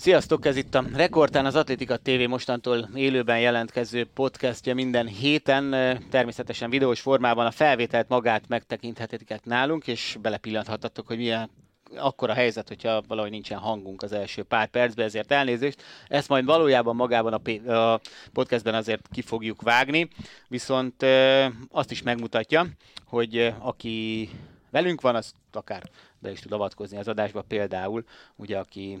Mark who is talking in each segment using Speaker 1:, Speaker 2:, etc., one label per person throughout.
Speaker 1: Sziasztok, ez itt a Rekordtán az Atlétika TV mostantól élőben jelentkező podcastja minden héten, természetesen videós formában a felvételt magát megtekinthetitek nálunk, és belepillanthatatok, hogy milyen akkor a helyzet, hogyha valahogy nincsen hangunk az első pár percben, ezért elnézést. Ezt majd valójában magában a, a podcastben azért ki fogjuk vágni, viszont azt is megmutatja, hogy aki velünk van, az akár be is tud avatkozni az adásba, például ugye aki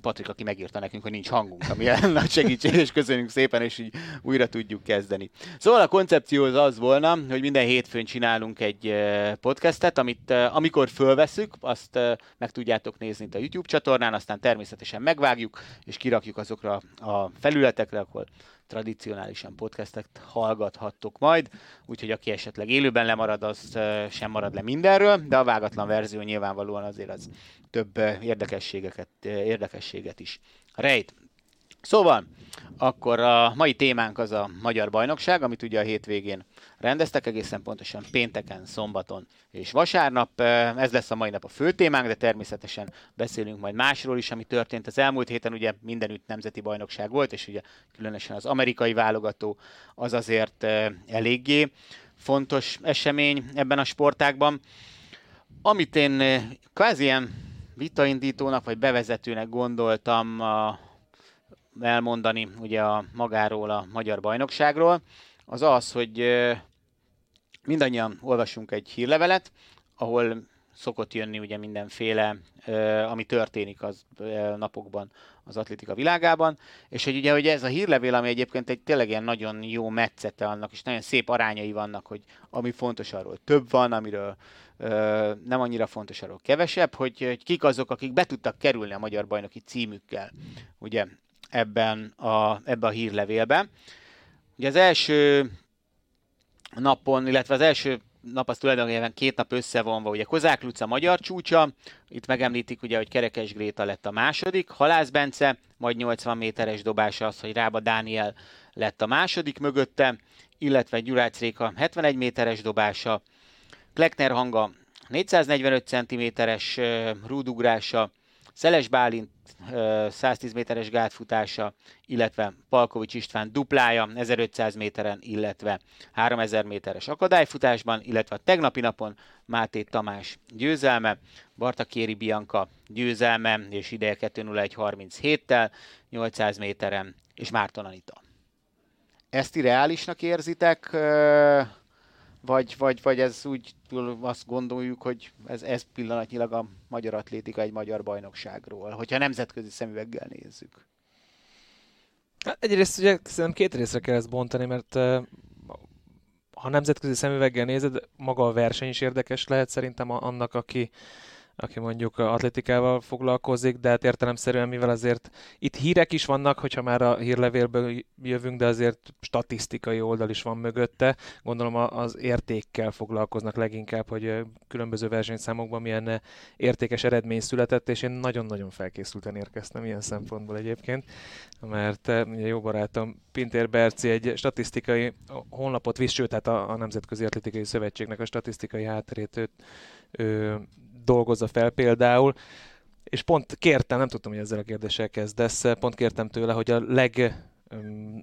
Speaker 1: Patrik, aki megírta nekünk, hogy nincs hangunk, ami nagy segítség, és köszönjük szépen, és így újra tudjuk kezdeni. Szóval a koncepció az az volna, hogy minden hétfőn csinálunk egy podcastet, amit amikor fölveszük, azt meg tudjátok nézni itt a YouTube csatornán, aztán természetesen megvágjuk, és kirakjuk azokra a felületekre, akkor tradicionálisan podcastet hallgathattok majd, úgyhogy aki esetleg élőben lemarad, az sem marad le mindenről, de a vágatlan verzió nyilvánvalóan azért az több érdekességeket, érdekességet is rejt. Szóval, akkor a mai témánk az a Magyar Bajnokság, amit ugye a hétvégén rendeztek, egészen pontosan pénteken, szombaton és vasárnap. Ez lesz a mai nap a fő témánk, de természetesen beszélünk majd másról is, ami történt az elmúlt héten. Ugye mindenütt nemzeti bajnokság volt, és ugye különösen az amerikai válogató az azért eléggé fontos esemény ebben a sportágban. Amit én kvázi ilyen vitaindítónak vagy bevezetőnek gondoltam a elmondani ugye a magáról a magyar bajnokságról, az az, hogy mindannyian olvasunk egy hírlevelet, ahol szokott jönni ugye mindenféle, ami történik az napokban az atlétika világában, és hogy ugye hogy ez a hírlevél, ami egyébként egy tényleg ilyen nagyon jó metszete annak, és nagyon szép arányai vannak, hogy ami fontos arról több van, amiről nem annyira fontos arról kevesebb, hogy, hogy kik azok, akik be tudtak kerülni a magyar bajnoki címükkel. Ugye ebben a, ebbe a hírlevélbe. Ugye az első napon, illetve az első nap az tulajdonképpen két nap összevonva, ugye Kozák Luca magyar csúcsa, itt megemlítik ugye, hogy Kerekes Gréta lett a második, Halász Bence, majd 80 méteres dobása az, hogy Rába Dániel lett a második mögötte, illetve Gyurács Réka 71 méteres dobása, Klekner Hanga 445 cm-es rúdugrása, Szeles Bálint 110 méteres gátfutása, illetve Palkovics István duplája 1500 méteren, illetve 3000 méteres akadályfutásban, illetve a tegnapi napon Máté Tamás győzelme, Bartakéri Bianca győzelme, és ideje 2.01.37-tel, 800 méteren, és Márton Anita. Ezt reálisnak érzitek? Vagy, vagy, vagy ez úgy azt gondoljuk, hogy ez, ez pillanatnyilag a magyar atlétika egy magyar bajnokságról, hogyha nemzetközi szemüveggel nézzük.
Speaker 2: Hát egyrészt ugye szerintem két részre kell ezt bontani, mert ha nemzetközi szemüveggel nézed, maga a verseny is érdekes lehet szerintem annak, aki, aki mondjuk atletikával foglalkozik, de hát értelemszerűen, mivel azért itt hírek is vannak, hogyha már a hírlevélből jövünk, de azért statisztikai oldal is van mögötte. Gondolom az értékkel foglalkoznak leginkább, hogy különböző versenyszámokban milyen értékes eredmény született, és én nagyon-nagyon felkészülten érkeztem ilyen szempontból egyébként, mert ugye jó barátom Pintér Berci egy statisztikai honlapot visz, sőt, tehát a, a Nemzetközi Atlétikai Szövetségnek a statisztikai hátterét ő, dolgozza fel például, és pont kértem, nem tudtam, hogy ezzel a kérdéssel kezdesz, pont kértem tőle, hogy a leg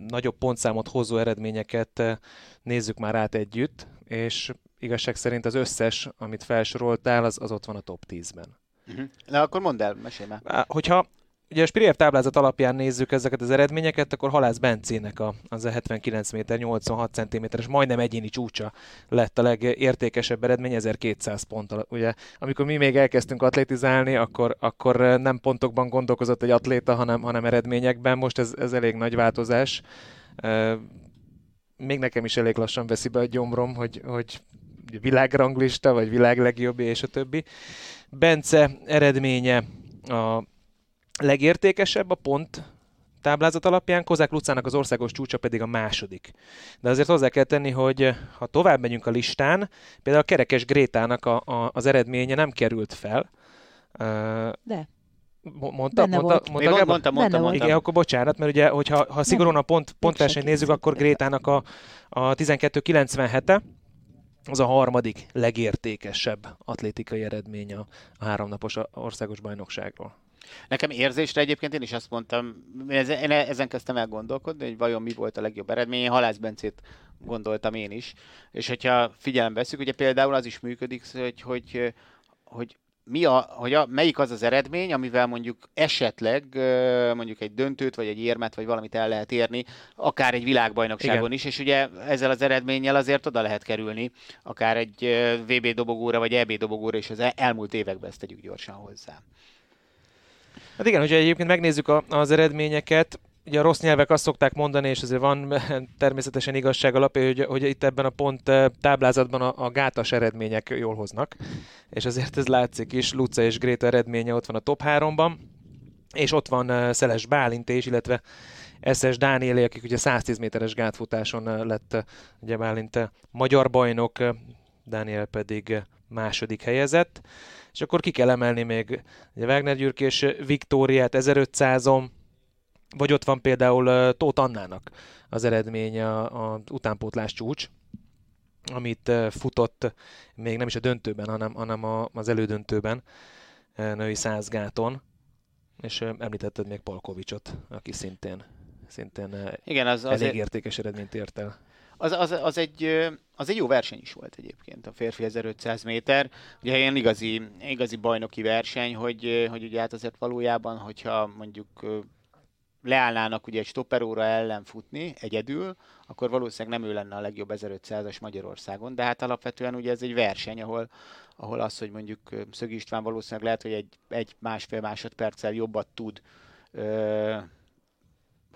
Speaker 2: nagyobb pontszámot hozó eredményeket nézzük már át együtt, és igazság szerint az összes, amit felsoroltál, az, az ott van a top 10-ben.
Speaker 1: Uh-huh. Na akkor mondd el, mesélj már.
Speaker 2: Hogyha ugye a Spirier táblázat alapján nézzük ezeket az eredményeket, akkor Halász Bencének a, az a 79 méter 86 cm-es majdnem egyéni csúcsa lett a legértékesebb eredmény, 1200 pont. Ugye, amikor mi még elkezdtünk atlétizálni, akkor, akkor nem pontokban gondolkozott egy atléta, hanem, hanem eredményekben. Most ez, ez elég nagy változás. Még nekem is elég lassan veszi be a gyomrom, hogy, hogy világranglista, vagy világ és a többi. Bence eredménye a legértékesebb a pont táblázat alapján, Kozák Lucának az országos csúcsa pedig a második. De azért hozzá kell tenni, hogy ha tovább megyünk a listán, például a Kerekes Grétának a, a, az eredménye nem került fel.
Speaker 3: De.
Speaker 2: Mondta, mondta, mondta, mondta,
Speaker 1: mondta, mondta, mondta, mondta.
Speaker 2: Igen, akkor bocsánat, mert ugye, hogyha ha szigorúan a pont, pontversenyt nézzük, akkor Grétának a, a 12.97-e, az a harmadik legértékesebb atlétikai eredmény a, a háromnapos országos bajnokságról.
Speaker 1: Nekem érzésre egyébként én is azt mondtam, én ezen kezdtem el gondolkodni, hogy vajon mi volt a legjobb eredmény. Én Halász Bencét gondoltam én is. És hogyha figyelembe veszük, ugye például az is működik, hogy, hogy, hogy mi a, hogy a, melyik az az eredmény, amivel mondjuk esetleg mondjuk egy döntőt, vagy egy érmet, vagy valamit el lehet érni, akár egy világbajnokságon Igen. is, és ugye ezzel az eredménnyel azért oda lehet kerülni, akár egy VB dobogóra, vagy EB dobogóra, és az elmúlt években ezt tegyük gyorsan hozzá.
Speaker 2: Hát igen, hogyha egyébként megnézzük a, az eredményeket, ugye a rossz nyelvek azt szokták mondani, és azért van természetesen igazság alapja, hogy, hogy itt ebben a pont eh, táblázatban a, a gátas eredmények jól hoznak, és azért ez látszik is, Luca és Gréta eredménye ott van a top 3-ban, és ott van eh, Szeles Bálint is, illetve SS Dánielé, akik ugye 110 méteres gátfutáson eh, lett ugye Bálint magyar bajnok, Dániel pedig második helyezett. És akkor ki kell emelni még ugye Wagner Gyürk és Viktóriát 1500-on, vagy ott van például Tóth Annának az eredménye a, a utánpótlás csúcs, amit futott még nem is a döntőben, hanem, hanem a, az elődöntőben női százgáton, és említetted még Palkovicsot, aki szintén, szintén Igen, az, elég azért... értékes eredményt ért el.
Speaker 1: Az, az, az, egy, az egy jó verseny is volt egyébként, a férfi 1500 méter. Ugye ilyen igazi, igazi bajnoki verseny, hogy, hogy ugye hát azért valójában, hogyha mondjuk leállnának ugye egy stopperóra ellen futni egyedül, akkor valószínűleg nem ő lenne a legjobb 1500-as Magyarországon, de hát alapvetően ugye ez egy verseny, ahol, ahol az, hogy mondjuk Szögi István valószínűleg lehet, hogy egy, egy másfél másodperccel jobbat tud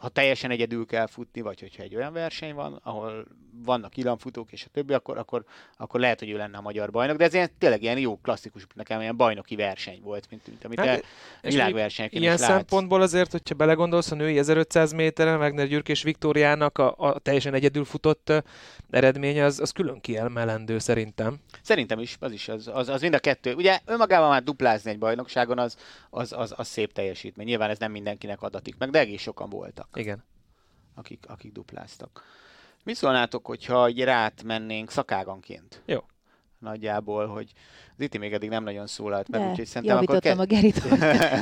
Speaker 1: ha teljesen egyedül kell futni, vagy hogyha egy olyan verseny van, ahol vannak ilamfutók és a többi, akkor, akkor, akkor lehet, hogy ő lenne a magyar bajnok, de ez ilyen, tényleg ilyen jó klasszikus, nekem ilyen bajnoki verseny volt, mint, mint amit hát, világversenyeken
Speaker 2: Ilyen
Speaker 1: is
Speaker 2: szempontból azért, hogyha belegondolsz, a női 1500 méteren, Wagner Gyürk és Viktóriának a, a teljesen egyedül futott eredménye, az, az külön kiemelendő szerintem.
Speaker 1: Szerintem is, az is, az, az, az mind a kettő. Ugye önmagában már duplázni egy bajnokságon, az, az, az, az szép teljesítmény. Nyilván ez nem mindenkinek adatik meg, de egész sokan voltak.
Speaker 2: Igen.
Speaker 1: Akik, akik dupláztak. Mi szólnátok, hogyha egy rát mennénk szakáganként?
Speaker 2: Jó.
Speaker 1: Nagyjából, hogy az itt még eddig nem nagyon szólalt
Speaker 3: meg, úgyhogy szerintem akkor... Ke- a Gerit, hogy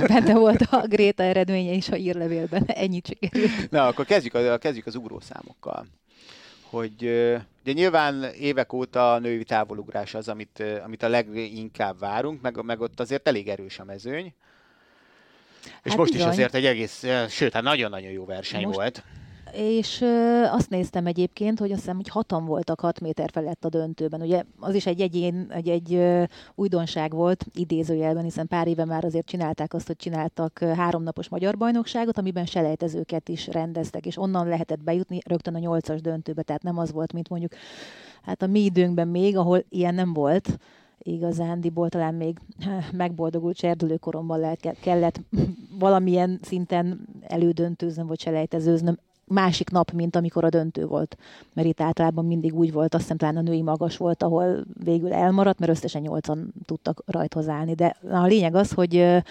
Speaker 3: benne volt a Gréta eredménye is a írlevélben. Ennyit sikerült.
Speaker 1: Na, akkor kezdjük, a, kezdjük az ugrószámokkal. Hogy ugye nyilván évek óta a női távolugrás az, amit, amit a leginkább várunk, meg, meg ott azért elég erős a mezőny. És hát most bizony. is azért egy egész, sőt, hát nagyon-nagyon jó verseny most, volt
Speaker 3: és azt néztem egyébként, hogy azt hiszem, hogy hatan voltak 6 méter felett a döntőben. Ugye az is egy egyén, egy, egy újdonság volt, idézőjelben, hiszen pár éve már azért csinálták azt, hogy csináltak háromnapos magyar bajnokságot, amiben selejtezőket is rendeztek, és onnan lehetett bejutni rögtön a nyolcas döntőbe, tehát nem az volt, mint mondjuk hát a mi időnkben még, ahol ilyen nem volt, igazándiból talán még megboldogult serdülőkoromban lehet, kellett valamilyen szinten elődöntőznöm, vagy selejtezőznöm másik nap, mint amikor a döntő volt. Mert itt általában mindig úgy volt, azt hiszem talán a női magas volt, ahol végül elmaradt, mert összesen nyolcan tudtak rajthoz állni. De a lényeg az, hogy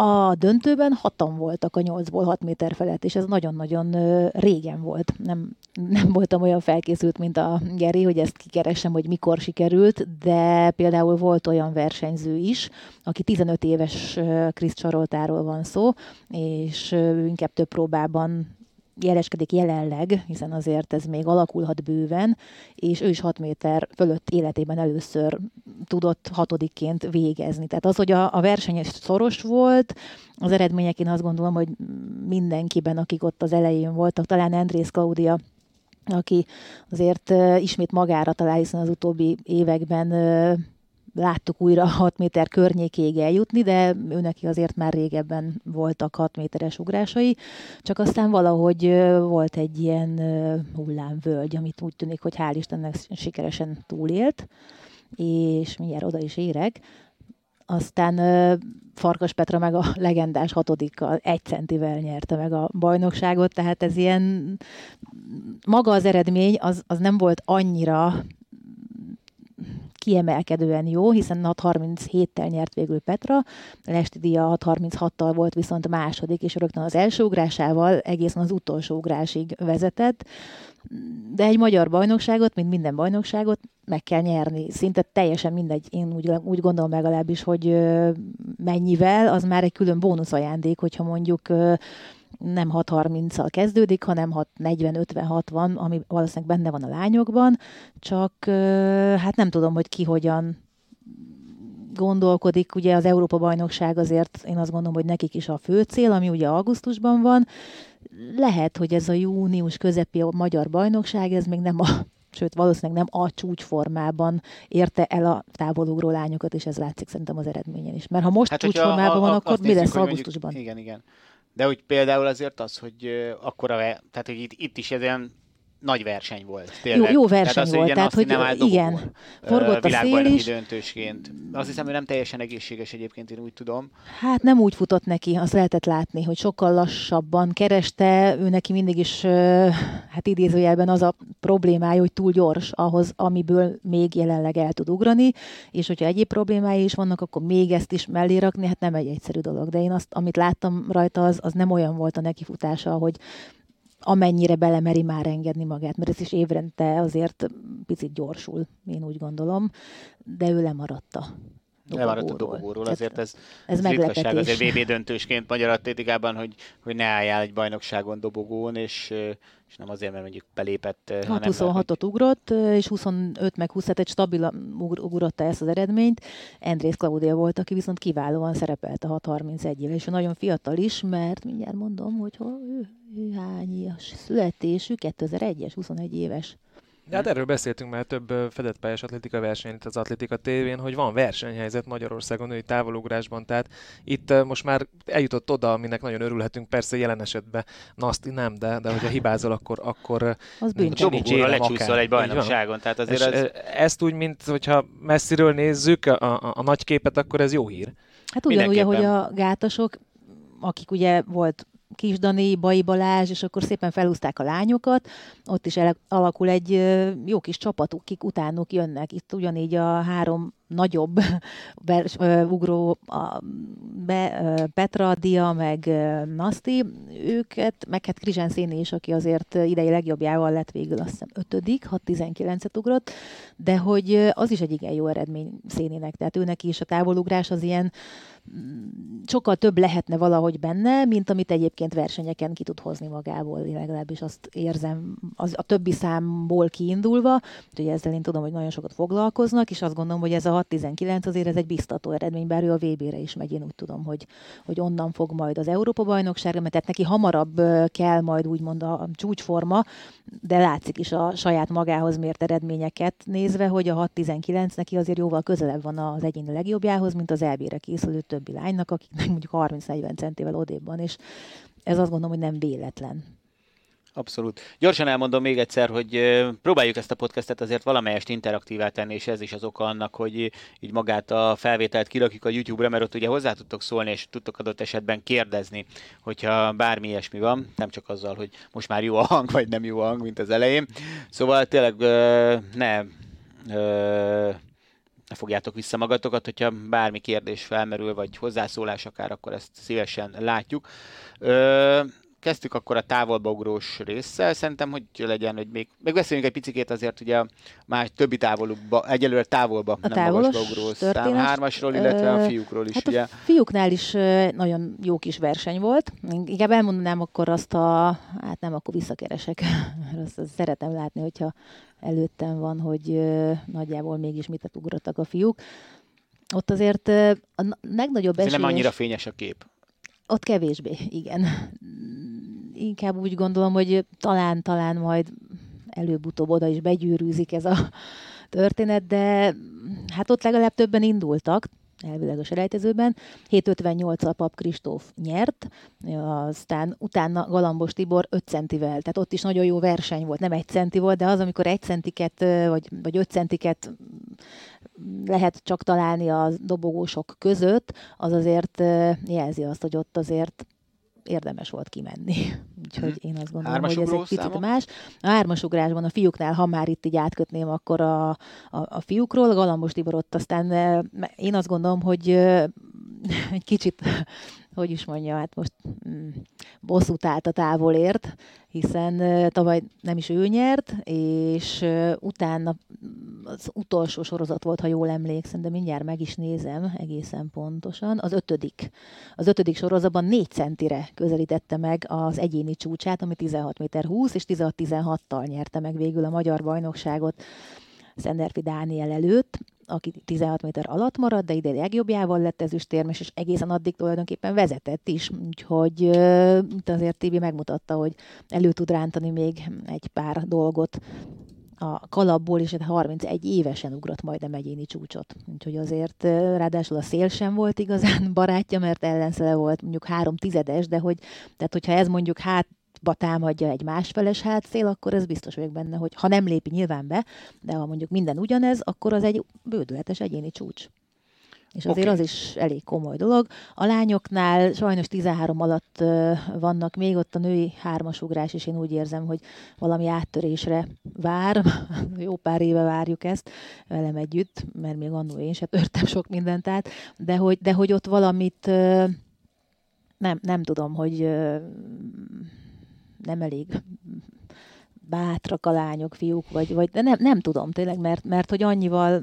Speaker 3: a döntőben hatan voltak a nyolcból hat méter felett, és ez nagyon-nagyon régen volt. Nem, nem voltam olyan felkészült, mint a Geri, hogy ezt kikeresem, hogy mikor sikerült, de például volt olyan versenyző is, aki 15 éves Krisz Csaroltáról van szó, és inkább több próbában jeleskedik jelenleg, hiszen azért ez még alakulhat bőven, és ő is 6 méter fölött életében először tudott hatodikként végezni. Tehát az, hogy a, a verseny szoros volt, az eredmények én azt gondolom, hogy mindenkiben, akik ott az elején voltak, talán Andrész Claudia aki azért ismét magára talál, hiszen az utóbbi években láttuk újra 6 méter környékéig eljutni, de őneki azért már régebben voltak 6 méteres ugrásai, csak aztán valahogy volt egy ilyen hullámvölgy, amit úgy tűnik, hogy hál' Istennek sikeresen túlélt, és mindjárt oda is érek. Aztán Farkas Petra meg a legendás hatodikkal egy centivel nyerte meg a bajnokságot, tehát ez ilyen maga az eredmény az, az nem volt annyira kiemelkedően jó, hiszen 6.37-tel nyert végül Petra, Lesti Dia 6.36-tal volt viszont második, és rögtön az első ugrásával egészen az utolsó ugrásig vezetett. De egy magyar bajnokságot, mint minden bajnokságot meg kell nyerni. Szinte teljesen mindegy, én úgy, úgy gondolom legalábbis, hogy mennyivel, az már egy külön bónusz ajándék, hogyha mondjuk nem 6-30-al kezdődik, hanem 6-40-50-60, ami valószínűleg benne van a lányokban, csak hát nem tudom, hogy ki hogyan gondolkodik, ugye az Európa-bajnokság azért én azt gondolom, hogy nekik is a fő cél, ami ugye augusztusban van. Lehet, hogy ez a június közepi a magyar bajnokság, ez még nem a sőt valószínűleg nem a csúcsformában érte el a távolugró lányokat, és ez látszik szerintem az eredményen is. Mert ha most hát, csúcsformában a, a, van, akkor mi lesz augusztusban?
Speaker 1: Mondjuk, igen, igen. De hogy például azért az, hogy akkora, tehát hogy itt, itt is ez ilyen nagy verseny volt.
Speaker 3: Tényleg. Jó, jó verseny tehát az, volt, tehát hogy nem igen,
Speaker 1: forgott a szél is. döntősként. Azt hiszem, hogy nem teljesen egészséges egyébként, én úgy tudom.
Speaker 3: Hát nem úgy futott neki, azt lehetett látni, hogy sokkal lassabban kereste, ő neki mindig is, hát idézőjelben az a problémája, hogy túl gyors ahhoz, amiből még jelenleg el tud ugrani, és hogyha egyéb problémái is vannak, akkor még ezt is mellé rakni, hát nem egy egyszerű dolog. De én azt, amit láttam rajta, az, az nem olyan volt a nekifutása, hogy amennyire belemeri már engedni magát, mert ez is évrente azért picit gyorsul, én úgy gondolom, de ő lemaradta.
Speaker 1: Lemaradt a dobogóról, azért ez, ez, ez ritkaság azért VB döntősként magyar atlétikában, hogy, hogy ne álljál egy bajnokságon dobogón, és, és nem azért, mert mondjuk belépett.
Speaker 3: 6-26-ot ugrott, és 25 meg 20 egy stabil ugrotta ezt az eredményt. Andrész Claudia volt, aki viszont kiválóan szerepelt a 6-31 éve, és fiatal is, ismert, mindjárt mondom, hogy hol, ő, ő hány születésű, 2001-es, 21 éves.
Speaker 2: De hát erről beszéltünk már több fedett pályás atlétika versenyen itt az Atlétika tévén, hogy van versenyhelyzet Magyarországon női távolugrásban, tehát itt most már eljutott oda, aminek nagyon örülhetünk, persze jelen esetben. Naszti nem, de, de hogyha hibázol, akkor, akkor
Speaker 3: az nincs,
Speaker 1: nincs érem lecsúszol egy bajnokságon. Tehát azért
Speaker 2: ez... Ezt úgy, mint hogyha messziről nézzük a, a, a nagy képet, akkor ez jó hír.
Speaker 3: Hát ugyanúgy, hogy a gátasok, akik ugye volt Kisdani, Bai Balázs, és akkor szépen felhúzták a lányokat, ott is alakul egy jó kis csapatuk, kik utánuk jönnek. Itt ugyanígy a három nagyobb be, ugró, a, be, Petra, Dia, meg Nasti, őket, meg hát Krizsán Széni is, aki azért idei legjobbjával lett végül azt hiszem ötödik, 6-19-et ugrott, de hogy az is egy igen jó eredmény Széninek, tehát őnek is a távolugrás az ilyen sokkal több lehetne valahogy benne, mint amit egyébként versenyeken ki tud hozni magából, legalábbis azt érzem az, a többi számból kiindulva, úgyhogy ezzel én tudom, hogy nagyon sokat foglalkoznak, és azt gondolom, hogy ez a 6-19 azért ez egy biztató eredmény, bár ő a VB-re is megy, én úgy tudom, hogy, hogy onnan fog majd az Európa-bajnokságra, mert tehát neki hamarabb kell majd úgymond a csúcsforma, de látszik is a saját magához mért eredményeket nézve, hogy a 6-19 neki azért jóval közelebb van az egyéni legjobbjához, mint az EB-re készülő többi lánynak, akiknek mondjuk 30-40 centével odébb van, és ez azt gondolom, hogy nem véletlen.
Speaker 1: Abszolút. Gyorsan elmondom még egyszer, hogy próbáljuk ezt a podcastet azért valamelyest interaktívá tenni, és ez is az oka annak, hogy így magát a felvételt kirakjuk a YouTube-ra, mert ott ugye hozzá tudtok szólni, és tudtok adott esetben kérdezni, hogyha bármi ilyesmi van, nem csak azzal, hogy most már jó a hang, vagy nem jó a hang, mint az elején. Szóval tényleg ne ne fogjátok vissza magatokat, hogyha bármi kérdés felmerül, vagy hozzászólás akár, akkor ezt szívesen látjuk. Ö, kezdtük akkor a távolba ugrós résszel, szerintem, hogy legyen, hogy még, beszéljünk egy picit azért ugye más többi távolukba, egyelőre távolba,
Speaker 3: a nem magasba
Speaker 1: ugró szám hármasról, illetve a fiúkról is.
Speaker 3: Hát
Speaker 1: ugye.
Speaker 3: a fiúknál is nagyon jó kis verseny volt. Inkább elmondanám akkor azt a, hát nem, akkor visszakeresek, azt, azt szeretem látni, hogyha előttem van, hogy nagyjából mégis mit ugrottak a fiúk. Ott azért a legnagyobb esélyes...
Speaker 1: nem annyira fényes a kép.
Speaker 3: Ott kevésbé, igen. Inkább úgy gondolom, hogy talán, talán majd előbb-utóbb oda is begyűrűzik ez a történet, de hát ott legalább többen indultak, elvileg a selejtezőben. 7.58 a Pap Kristóf nyert, aztán utána Galambos Tibor 5 centivel, tehát ott is nagyon jó verseny volt, nem egy centi volt, de az, amikor egy centiket, vagy, vagy 5 centiket lehet csak találni a dobogósok között, az azért jelzi azt, hogy ott azért érdemes volt kimenni. Úgyhogy én azt gondolom, hogy ez egy picit számok? más. A hármasugrásban a fiúknál, ha már itt így átkötném, akkor a, a, a fiúkról, Galambos Tibor ott aztán én azt gondolom, hogy egy kicsit hogy is mondja, hát most mm, bosszút állt a távolért, hiszen uh, tavaly nem is ő nyert, és uh, utána az utolsó sorozat volt, ha jól emlékszem, de mindjárt meg is nézem egészen pontosan. Az ötödik. Az ötödik sorozatban négy centire közelítette meg az egyéni csúcsát, ami 16 méter 20, és 16-16-tal nyerte meg végül a magyar bajnokságot Szenderfi Dániel előtt aki 16 méter alatt maradt, de ide legjobbjával lett ezüstérmes, és egészen addig tulajdonképpen vezetett is, úgyhogy azért Tibi megmutatta, hogy elő tud rántani még egy pár dolgot a kalapból, és 31 évesen ugrott majd a megyéni csúcsot. Úgyhogy azért ráadásul a szél sem volt igazán barátja, mert ellenszele volt mondjuk három tizedes, de hogy, tehát hogyha ez mondjuk hát ba támadja egy másfeles hátszél, akkor ez biztos vagyok benne, hogy ha nem lépi nyilván be, de ha mondjuk minden ugyanez, akkor az egy bődületes egyéni csúcs. És azért okay. az is elég komoly dolog. A lányoknál sajnos 13 alatt vannak még ott a női hármasugrás, és én úgy érzem, hogy valami áttörésre vár. Jó pár éve várjuk ezt velem együtt, mert még annó én se törtem sok mindent át, de hogy, de hogy ott valamit nem, nem tudom, hogy nem elég bátrak a lányok, fiúk, vagy, vagy de nem, nem tudom tényleg, mert, mert hogy annyival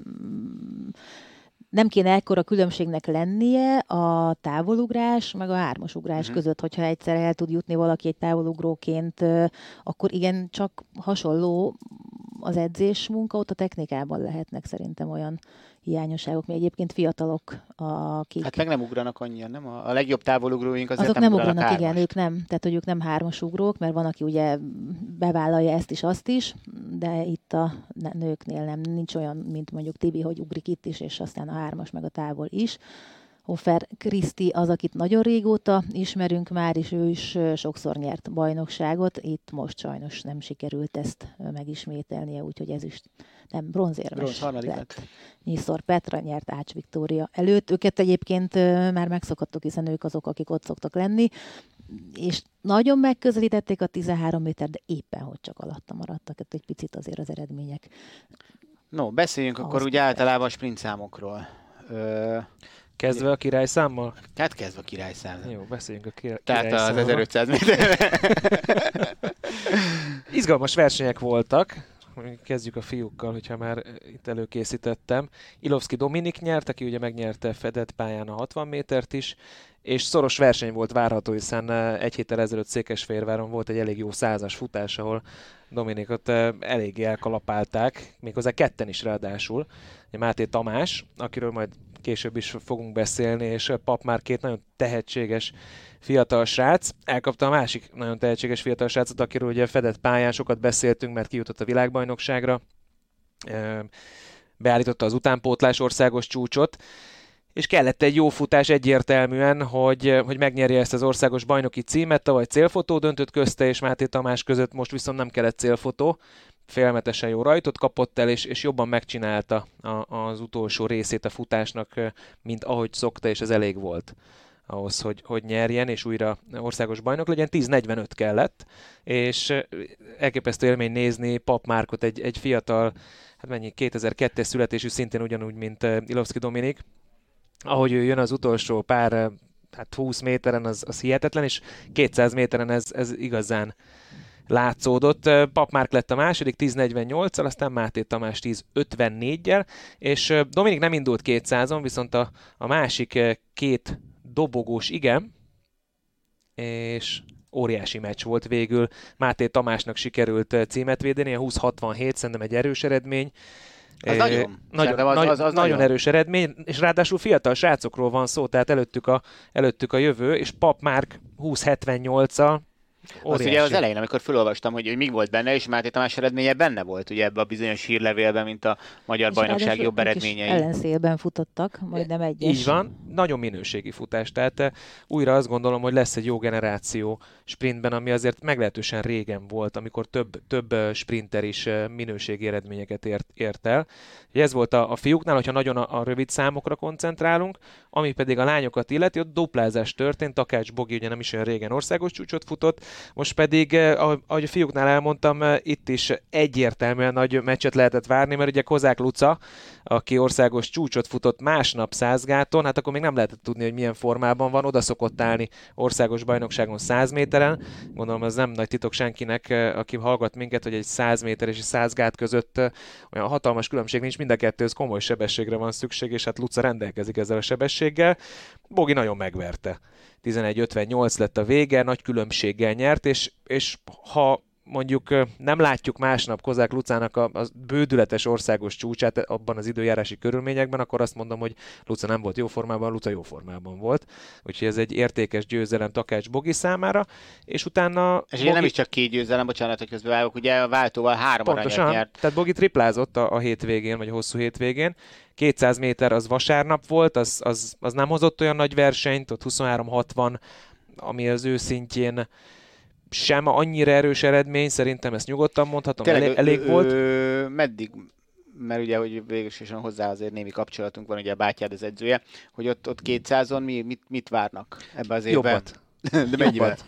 Speaker 3: nem kéne ekkora különbségnek lennie a távolugrás meg a hármasugrás uh-huh. között, hogyha egyszer el tud jutni valaki egy távolugróként, akkor igen, csak hasonló az edzés munka, ott a technikában lehetnek szerintem olyan hiányosságok, mi egyébként fiatalok, akik...
Speaker 1: Hát meg nem ugranak annyian, nem? A legjobb távolugróink
Speaker 3: azért Azok nem, nem ugranak, hármast. igen, ők nem. Tehát, hogy ők nem hármas ugrók, mert van, aki ugye bevállalja ezt is, azt is, de itt a nőknél nem, nincs olyan, mint mondjuk Tibi, hogy ugrik itt is, és aztán a hármas meg a távol is. Hofer Kriszti az, akit nagyon régóta ismerünk már, és ő is sokszor nyert bajnokságot. Itt most sajnos nem sikerült ezt megismételnie, úgyhogy ez is nem bronzérmes Bronz, lett. Nyiszor Petra nyert Ács Viktória előtt. Őket egyébként már megszokhattuk, hiszen ők azok, akik ott szoktak lenni és nagyon megközelítették a 13 méter, de éppen hogy csak alatta maradtak, egy picit azért az eredmények.
Speaker 1: No, beszéljünk akkor úgy általában a sprint számokról. Ö,
Speaker 2: Kezdve a királyszámmal?
Speaker 1: Tehát kezdve a királyszámmal.
Speaker 2: Jó, beszéljünk a király
Speaker 1: Tehát az 1500 méter.
Speaker 2: Izgalmas versenyek voltak. Kezdjük a fiúkkal, hogyha már itt előkészítettem. Ilovski Dominik nyert, aki ugye megnyerte fedett pályán a 60 métert is, és szoros verseny volt várható, hiszen egy héttel ezelőtt Székesfehérváron volt egy elég jó százas futás, ahol Dominikot eléggé elkalapálták, méghozzá ketten is ráadásul. Máté Tamás, akiről majd később is fogunk beszélni, és Pap már két nagyon tehetséges fiatal srác. Elkapta a másik nagyon tehetséges fiatal srácot, akiről ugye fedett pályán sokat beszéltünk, mert kijutott a világbajnokságra. Beállította az utánpótlás országos csúcsot, és kellett egy jó futás egyértelműen, hogy, hogy megnyerje ezt az országos bajnoki címet, tavaly célfotó döntött közte és Máté Tamás között, most viszont nem kellett célfotó, félmetesen jó rajtot kapott el, és, és jobban megcsinálta a, az utolsó részét a futásnak, mint ahogy szokta, és ez elég volt ahhoz, hogy, hogy nyerjen, és újra országos bajnok legyen. 10-45 kellett, és elképesztő élmény nézni Pap Márkot, egy, egy fiatal, hát mennyi, 2002-es születésű, szintén ugyanúgy, mint Ilovszki Dominik, ahogy ő jön az utolsó pár, hát 20 méteren, az, az hihetetlen, és 200 méteren ez, ez igazán látszódott. Papmárk lett a második 10.48-al, aztán Máté Tamás 10.54-jel, és Dominik nem indult 200-on, viszont a, a másik két dobogós igen, és óriási meccs volt végül. Máté Tamásnak sikerült címet védeni, a 20-67 szerintem egy erős eredmény.
Speaker 1: Az é, nagyon,
Speaker 2: nagyon,
Speaker 1: az,
Speaker 2: az, az nagyon,
Speaker 1: nagyon
Speaker 2: erős eredmény, és ráadásul fiatal srácokról van szó, tehát előttük a, előttük a jövő, és Pap Márk 20-78-al
Speaker 1: Az ugye az elején, amikor felolvastam, hogy, hogy mi volt benne, és Máté Tamás eredménye benne volt ugye ebbe a bizonyos hírlevélben, mint a magyar és bajnokság jobb eredményei.
Speaker 3: ellenszélben futottak, majdnem egyes.
Speaker 2: Így van, nagyon minőségi futás. Tehát uh, újra azt gondolom, hogy lesz egy jó generáció sprintben, ami azért meglehetősen régen volt, amikor több, több sprinter is uh, minőségi eredményeket ért, ért el. Ez volt a, a fiúknál, hogyha nagyon a, a rövid számokra koncentrálunk, ami pedig a lányokat illeti, ott duplázás történt, Takács Bogi ugye nem is olyan régen országos csúcsot futott, most pedig, eh, ahogy a fiúknál elmondtam, eh, itt is egyértelműen nagy meccset lehetett várni, mert ugye Kozák Luca, aki országos csúcsot futott másnap százgáton, hát akkor még nem lehetett tudni, hogy milyen formában van, oda szokott állni országos bajnokságon 100 méteren. Gondolom ez nem nagy titok senkinek, eh, aki hallgat minket, hogy egy 100 méter és egy 100 gát között olyan hatalmas különbség nincs, mind a kettőhöz komoly sebességre van szükség, és hát Luca rendelkezik ezzel a sebességgel. Bogi nagyon megverte. 11.58 lett a vége, nagy különbséggel nyert, és, és ha mondjuk nem látjuk másnap Kozák Lucának a, a bődületes országos csúcsát abban az időjárási körülményekben, akkor azt mondom, hogy Luca nem volt jó formában, Luca jó formában volt. Úgyhogy ez egy értékes győzelem Takács Bogi számára, és utána...
Speaker 1: És Bogi... nem is csak két győzelem, bocsánat, hogy közben válok, ugye a váltóval három
Speaker 2: Pontosan, nyert. Tehát Bogi triplázott a, a hétvégén, vagy a hosszú hétvégén, 200 méter az vasárnap volt, az, az, az nem hozott olyan nagy versenyt, ott 23-60, ami az ő szintjén sem annyira erős eredmény, szerintem ezt nyugodtan mondhatom, Tényleg, elég, elég ö, volt. Ö,
Speaker 1: meddig mert ugye, hogy végülisésen hozzá azért némi kapcsolatunk van, ugye a bátyád az edzője, hogy ott, ott 200-on mi, mit, mit várnak ebbe az évben?
Speaker 2: Jobbat.
Speaker 1: De mennyivel? Jobbat.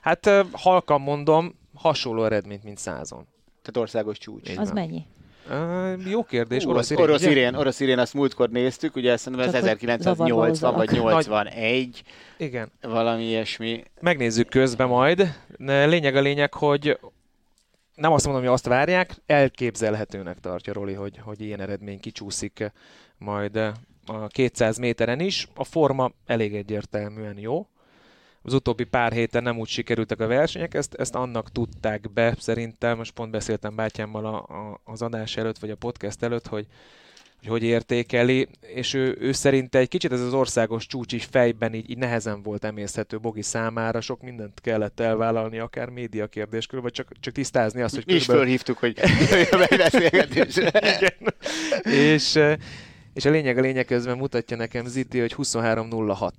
Speaker 2: Hát halkan mondom, hasonló eredményt, mint százon.
Speaker 1: Tehát országos csúcs.
Speaker 3: Az mennyi?
Speaker 2: Uh, jó kérdés.
Speaker 1: orosz, irén, orosz, irén, orosz irén, azt múltkor néztük, ugye ezt ez 1980 vagy 81.
Speaker 2: Igen.
Speaker 1: Valami ilyesmi.
Speaker 2: Megnézzük közben majd. Lényeg a lényeg, hogy nem azt mondom, hogy azt várják, elképzelhetőnek tartja Roli, hogy, hogy ilyen eredmény kicsúszik majd a 200 méteren is. A forma elég egyértelműen jó az utóbbi pár héten nem úgy sikerültek a versenyek, ezt, ezt annak tudták be, szerintem, most pont beszéltem bátyámmal a, a, az adás előtt, vagy a podcast előtt, hogy hogy, hogy értékeli, és ő, ő szerinte egy kicsit ez az országos csúcs is fejben így, így nehezen volt emészhető Bogi számára, sok mindent kellett elvállalni, akár média kérdéskör, vagy csak, csak tisztázni azt, hogy...
Speaker 1: Mi is fölhívtuk, hogy jöjjön
Speaker 2: Igen. és, és a lényeg a lényeg közben mutatja nekem Ziti, hogy 23.06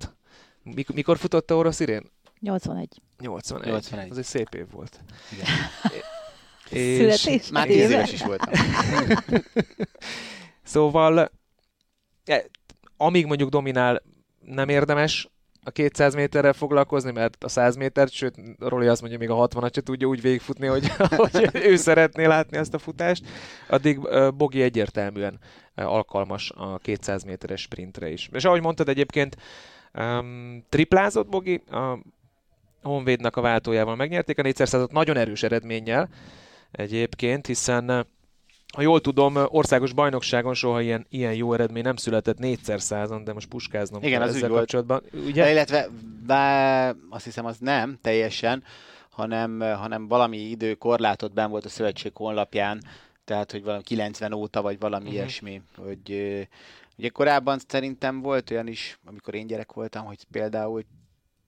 Speaker 2: Mik- mikor futott a orosz irén?
Speaker 3: 81.
Speaker 2: 81. 81. Az egy szép év volt. Igen.
Speaker 3: és Születés
Speaker 1: már 10 éves is voltam.
Speaker 2: szóval, e, amíg mondjuk dominál, nem érdemes a 200 méterrel foglalkozni, mert a 100 métert, sőt, Roli azt mondja, még a 60-at se tudja úgy végigfutni, hogy, hogy ő szeretné látni ezt a futást, addig Bogi egyértelműen alkalmas a 200 méteres sprintre is. És ahogy mondtad egyébként, Um, triplázott Bogi, a Honvédnak a váltójával megnyerték a 400 nagyon erős eredménnyel egyébként, hiszen ha jól tudom, országos bajnokságon soha ilyen, ilyen jó eredmény nem született négyszer százon, de most puskáznom
Speaker 1: Igen,
Speaker 2: az
Speaker 1: ezzel kapcsolatban. Ugye? De illetve bár, azt hiszem az nem teljesen, hanem, hanem valami időkorlátot ben volt a szövetség honlapján, tehát hogy valami 90 óta, vagy valami uh-huh. ilyesmi, hogy Ugye korábban szerintem volt olyan is, amikor én gyerek voltam, hogy például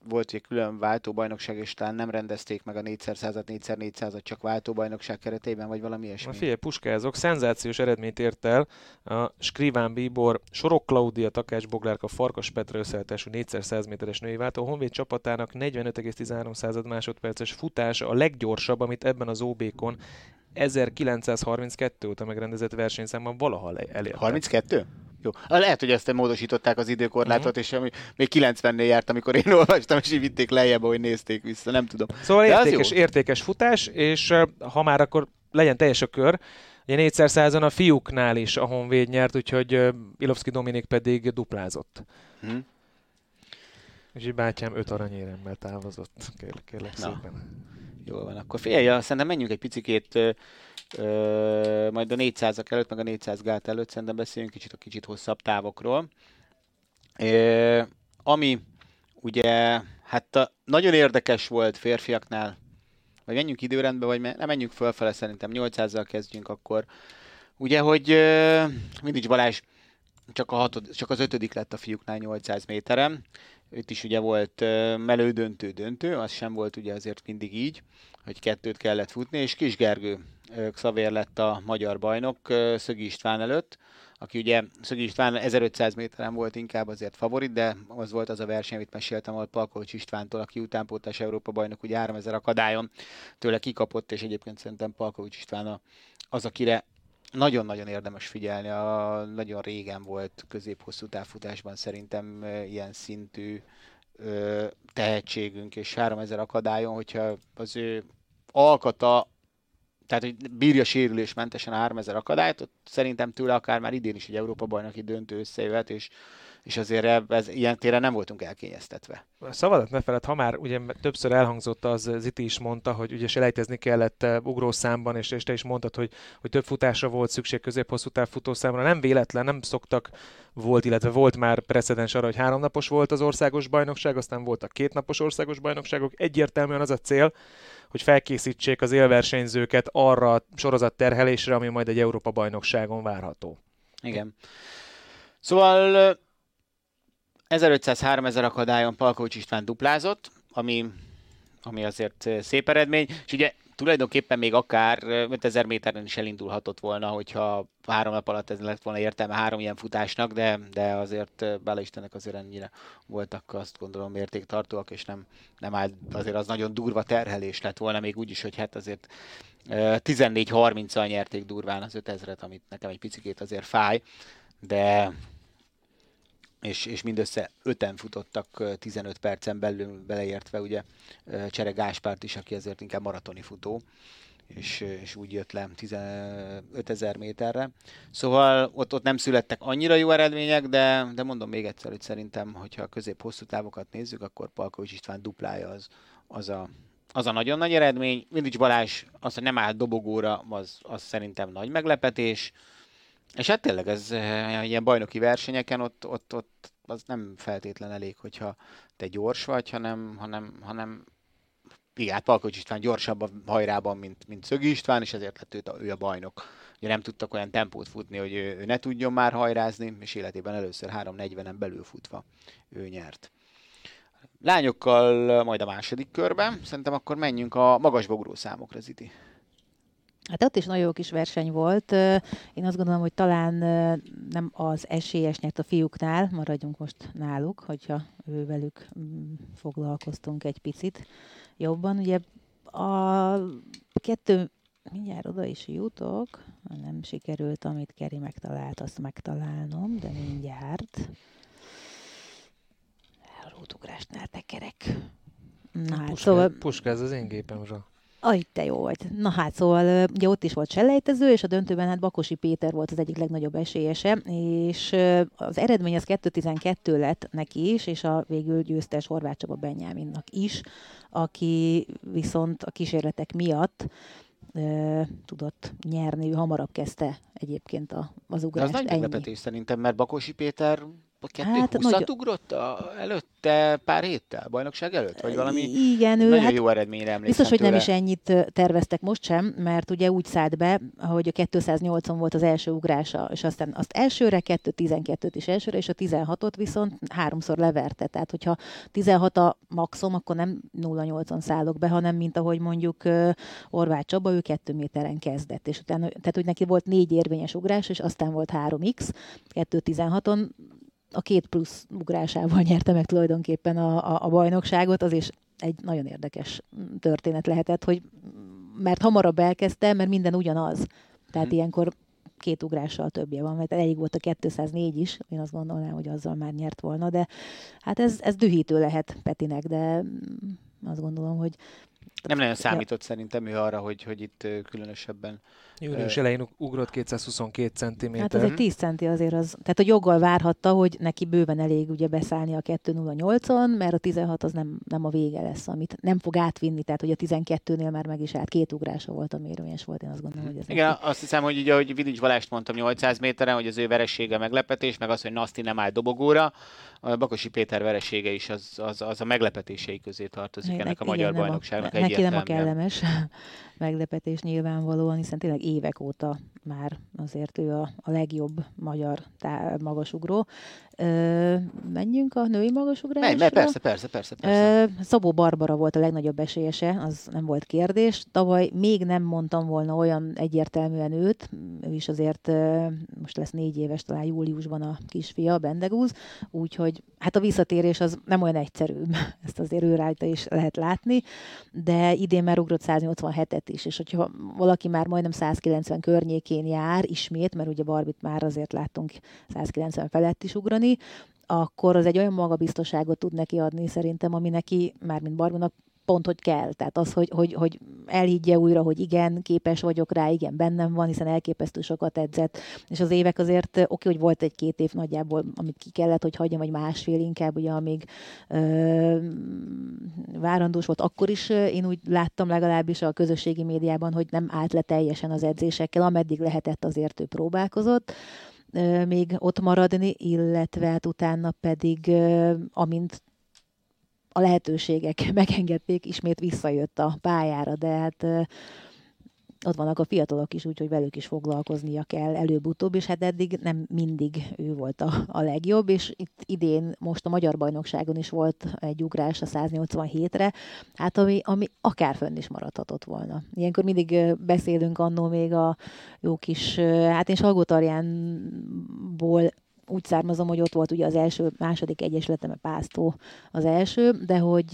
Speaker 1: volt egy külön váltóbajnokság, és talán nem rendezték meg a 4x100-at, 4x400-at csak váltóbajnokság keretében, vagy valami ilyesmi.
Speaker 2: Figyelj, puskázok, szenzációs eredményt ért el a Skriván Bíbor, Sorok Klaudia, Takács Boglárka, Farkas Petra összeállítású 4x100 méteres női váltó. A Honvéd csapatának 45,13 másodperces futása a leggyorsabb, amit ebben az OB-kon 1932 óta megrendezett versenyszámban valaha elért.
Speaker 1: 32? Jó. Lehet, hogy ezt módosították az időkorlátot, uh-huh. és ami még 90-nél járt, amikor én olvastam, és így vitték lejjebb, hogy nézték vissza, nem tudom.
Speaker 2: Szóval De értékes, értékes futás, és ha már akkor legyen teljes a kör, Ugye 400 százon a fiúknál is a Honvéd nyert, úgyhogy Ilovszki Dominik pedig duplázott. Hmm. Így bátyám öt aranyéremmel távozott, kérlek, kérlek Na. szépen.
Speaker 1: Jól van, akkor figyelj, szerintem menjünk egy picikét Ö, majd a 400-ak előtt, meg a 400 gát előtt szerintem beszéljünk kicsit a kicsit hosszabb távokról. Ö, ami ugye, hát a, nagyon érdekes volt férfiaknál, vagy menjünk időrendbe, vagy nem menjünk fölfele, szerintem 800-zal kezdjünk akkor. Ugye, hogy mindig Balázs csak, a hatod, csak az ötödik lett a fiúknál 800 méteren, itt is ugye volt melődöntő döntő, az sem volt ugye azért mindig így, hogy kettőt kellett futni, és Kis Gergő Xavér lett a magyar bajnok Szögi István előtt, aki ugye Szögi István 1500 méteren volt inkább azért favorit, de az volt az a verseny, amit meséltem, ahol Palkovics Istvántól, aki utánpótlás Európa bajnok, ugye 3000 akadályon tőle kikapott, és egyébként szerintem Palkovics István az, akire nagyon-nagyon érdemes figyelni, a, nagyon régen volt közép-hosszú távfutásban szerintem ilyen szintű ö, tehetségünk, és 3000 akadályon, hogyha az ő alkata tehát hogy bírja sérülésmentesen a 3000 akadályt, ott szerintem tőle akár már idén is egy Európa bajnoki döntő összejöhet, és, és azért ez, ilyen téren nem voltunk elkényeztetve.
Speaker 2: A szavadat ne feled, ha már ugye többször elhangzott az, Ziti is mondta, hogy ugye selejtezni kellett eh, ugrószámban, és, és te is mondtad, hogy, hogy több futásra volt szükség közép-hosszú táv futószámra. Nem véletlen, nem szoktak volt, illetve volt már precedens arra, hogy háromnapos volt az országos bajnokság, aztán voltak kétnapos országos bajnokságok. Egyértelműen az a cél, hogy felkészítsék az élversenyzőket arra a sorozat terhelésre, ami majd egy Európa bajnokságon várható.
Speaker 1: Igen. Szóval 1500-3000 akadályon Palkovics István duplázott, ami, ami azért szép eredmény, és ugye tulajdonképpen még akár 5000 méteren is elindulhatott volna, hogyha három nap alatt ez lett volna értelme három ilyen futásnak, de, de azért bele Istennek azért ennyire voltak azt gondolom mértéktartóak, és nem, nem állt, azért az nagyon durva terhelés lett volna, még úgy is, hogy hát azért 14-30-al nyerték durván az 5000-et, amit nekem egy picikét azért fáj, de és, és mindössze öten futottak 15 percen belül beleértve, ugye Csere Gáspárt is, aki azért inkább maratoni futó, és, és úgy jött le 15 ezer méterre. Szóval ott, ott nem születtek annyira jó eredmények, de, de mondom még egyszer, hogy szerintem, hogyha a közép-hosszú távokat nézzük, akkor Palkovics István duplája az, az a, az a nagyon nagy eredmény. Mindig Balázs az, hogy nem állt dobogóra, az, az szerintem nagy meglepetés. És hát tényleg ez eh, ilyen bajnoki versenyeken ott, ott, ott az nem feltétlen elég, hogyha te gyors vagy, hanem, hanem, hanem igen, hát Palkovics István gyorsabb a hajrában, mint, mint Szögi István, és ezért lett őt ő a bajnok. Ugye nem tudtak olyan tempót futni, hogy ő, ő ne tudjon már hajrázni, és életében először 3.40-en belül futva ő nyert. Lányokkal majd a második körben, szerintem akkor menjünk a magasbogró számokra, Ziti.
Speaker 3: Hát ott is nagyon jó kis verseny volt. Én azt gondolom, hogy talán nem az esélyes nyert a fiúknál, maradjunk most náluk, hogyha velük mm, foglalkoztunk egy picit jobban. Ugye a kettő, mindjárt oda is jutok, nem sikerült, amit Keri megtalált, azt megtalálnom, de mindjárt. Elrótugrásnál tekerek.
Speaker 2: Na hát, puska, szóval... Puska, ez az én gépemről.
Speaker 3: Aj, te jó vagy. Na hát, szóval ugye ott is volt selejtező, és a döntőben hát Bakosi Péter volt az egyik legnagyobb esélyese, és az eredmény az 2.12 lett neki is, és a végül győztes Horváth Csaba Benyáminnak is, aki viszont a kísérletek miatt tudott nyerni, ő hamarabb kezdte egyébként a, az ugrást.
Speaker 1: De az nagy meglepetés szerintem, mert Bakosi Péter kettő hát, nagy... ugrott a, előtte pár héttel, bajnokság előtt? Vagy valami
Speaker 3: Igen, ő
Speaker 1: nagyon
Speaker 3: hát
Speaker 1: jó eredményre emlékszem
Speaker 3: Biztos, hogy
Speaker 1: tőle.
Speaker 3: nem is ennyit terveztek most sem, mert ugye úgy szállt be, hogy a 208-on volt az első ugrása, és aztán azt elsőre, 2.12-t is elsőre, és a 16-ot viszont háromszor leverte. Tehát, hogyha 16 a maximum, akkor nem 0.8-on szállok be, hanem mint ahogy mondjuk Orvács Csaba, ő 2 méteren kezdett. És utána, tehát, hogy neki volt négy érvényes ugrás, és aztán volt 3x, 2.16-on a két plusz ugrásával nyerte meg tulajdonképpen a, a, a bajnokságot, az is egy nagyon érdekes történet lehetett, hogy mert hamarabb elkezdte, mert minden ugyanaz. Tehát hmm. ilyenkor két ugrással többje van, mert elég volt a 204 is, én azt gondolnám, hogy azzal már nyert volna, de hát ez, ez dühítő lehet Petinek, de azt gondolom, hogy
Speaker 1: nem nagyon számított ja. szerintem ő arra, hogy, hogy itt különösebben
Speaker 2: Június uh, elején ugrott 222 cm.
Speaker 3: Hát az egy 10 centi azért az, tehát a joggal várhatta, hogy neki bőven elég ugye beszállni a 208-on, mert a 16 az nem, nem a vége lesz, amit nem fog átvinni, tehát hogy a 12-nél már meg is állt, két ugrása volt, ami érvényes volt, én azt gondolom, hogy ez
Speaker 1: Igen, neki... azt hiszem, hogy ugye, ahogy Vidics Balást mondtam 800 méteren, hogy az ő veressége meglepetés, meg az, hogy Nasti nem áll dobogóra, a Bakosi Péter veresége is az, az, az a meglepetései közé tartozik igen, ennek a magyar igen, bajnokságnak.
Speaker 3: A, neki nem a kellemes meglepetés nyilvánvalóan, hiszen tényleg évek óta már azért ő a, a legjobb magyar tá- magasugró. Ö, menjünk a női magasugrásra?
Speaker 1: Menj, persze, persze, persze. persze. Ö,
Speaker 3: Szabó Barbara volt a legnagyobb esélyese, az nem volt kérdés. Tavaly még nem mondtam volna olyan egyértelműen őt, ő is azért most lesz négy éves, talán júliusban a kisfia, Bendegúz, úgyhogy hát a visszatérés az nem olyan egyszerű, ezt azért ő rajta is lehet látni, de idén már ugrott 187-et is, és hogyha valaki már majdnem 190 környékén jár ismét, mert ugye Barbit már azért láttunk 190 felett is ugrani, akkor az egy olyan magabiztosságot tud neki adni szerintem, ami neki, már mint Barbinak pont, hogy kell. Tehát az, hogy, hogy, hogy elhiggye újra, hogy igen, képes vagyok rá, igen, bennem van, hiszen elképesztő sokat edzett. És az évek azért, oké, hogy volt egy-két év nagyjából, amit ki kellett, hogy hagyjam, vagy másfél inkább, ugye, amíg ö, várandós volt, akkor is én úgy láttam legalábbis a közösségi médiában, hogy nem állt le teljesen az edzésekkel, ameddig lehetett azért ő próbálkozott még ott maradni, illetve hát utána pedig, amint a lehetőségek megengedték, ismét visszajött a pályára, de hát ott vannak a fiatalok is, úgyhogy velük is foglalkoznia kell előbb-utóbb, és hát eddig nem mindig ő volt a, a legjobb, és itt idén most a Magyar Bajnokságon is volt egy ugrás a 187-re, hát ami, ami akár fönn is maradhatott volna. Ilyenkor mindig beszélünk annó még a jó kis, hát én Salgótarjánból úgy származom, hogy ott volt ugye az első, második egyesületem, a Pásztó az első, de hogy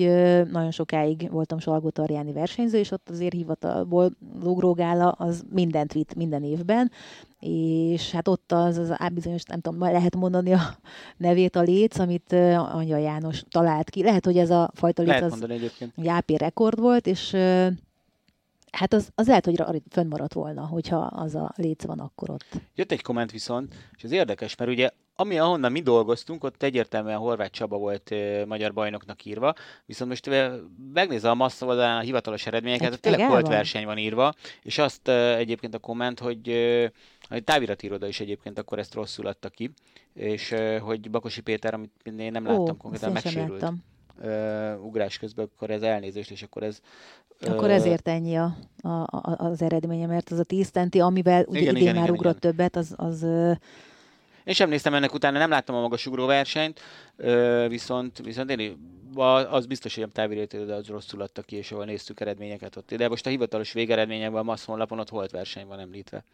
Speaker 3: nagyon sokáig voltam Salgótarjáni versenyző, és ott azért hivatalból lógrógála az mindent vitt minden évben, és hát ott az, az bizonyos, nem tudom, lehet mondani a nevét, a léc, amit Anya János talált ki. Lehet, hogy ez a fajta léc
Speaker 1: lehet
Speaker 3: az AP rekord volt, és Hát az, az lehet, hogy fönnmaradt volna, hogyha az a léc van akkor ott.
Speaker 1: Jött egy komment viszont, és ez érdekes, mert ugye ami ahonnan mi dolgoztunk, ott egyértelműen Horváth Csaba volt e, magyar bajnoknak írva, viszont most e, megnézze a massza oldalán a hivatalos eredményeket, hát, tényleg volt verseny van írva, és azt e, egyébként a komment, hogy e, a táviratiroda is egyébként akkor ezt rosszul adta ki, és e, hogy Bakosi Péter, amit én nem láttam Ó, konkrétan, megsérült. Uh, ugrás közben, akkor ez elnézést, és akkor ez...
Speaker 3: Akkor uh, ezért ennyi a, a, a, az eredménye, mert az a 10 tenti, amivel ugye igen, idén igen, már igen, ugrott igen. többet, az, az uh,
Speaker 1: én sem néztem ennek utána, nem láttam a magasugró versenyt, viszont, viszont én az biztos, hogy távirét, de az rosszul adta ki, és ahol néztük eredményeket ott. De most a hivatalos végeredményekben a MASZ honlapon ott volt verseny van említve.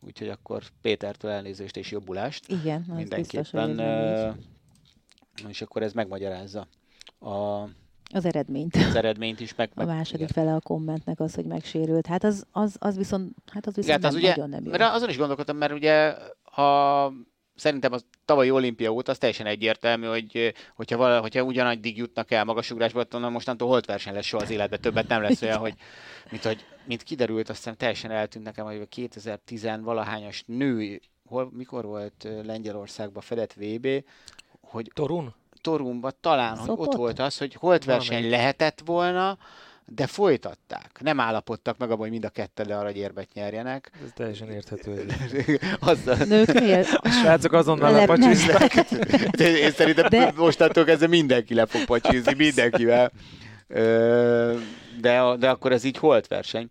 Speaker 1: Úgyhogy akkor Pétertől elnézést és jobbulást.
Speaker 3: Igen, az
Speaker 1: mindenképpen. Biztos, és akkor ez megmagyarázza a,
Speaker 3: az eredményt.
Speaker 1: Az eredményt is meg.
Speaker 3: meg a második igen. fele a kommentnek az, hogy megsérült. Hát az, az, az viszont, hát az viszont igen, nem, az ugye, nagyon nem jó.
Speaker 1: Mert azon is gondolkodtam, mert ugye ha szerintem a tavalyi olimpia óta az teljesen egyértelmű, hogy hogyha, vala, hogyha ugyanaddig jutnak el magasugrásba, akkor mostantól holt verseny lesz soha az életben, többet nem lesz olyan, hogy mint, hogy, mint kiderült, azt hiszem teljesen eltűnt nekem, hogy a 2010 valahányas nő, hol, mikor volt Lengyelországban fedett VB, hogy
Speaker 2: Torun?
Speaker 1: Torunban talán, hogy ott volt az, hogy holt verseny lehetett volna, de folytatták. Nem állapodtak meg abban, hogy mind a ketten aranyérmet nyerjenek.
Speaker 2: Ez teljesen érthető.
Speaker 3: Azzal... Nők miért?
Speaker 2: A srácok azonnal lepacsiznak.
Speaker 1: Én szerintem de... mostantól kezdve mindenki le fog pacsizni, mindenkivel. De, de akkor ez így holt verseny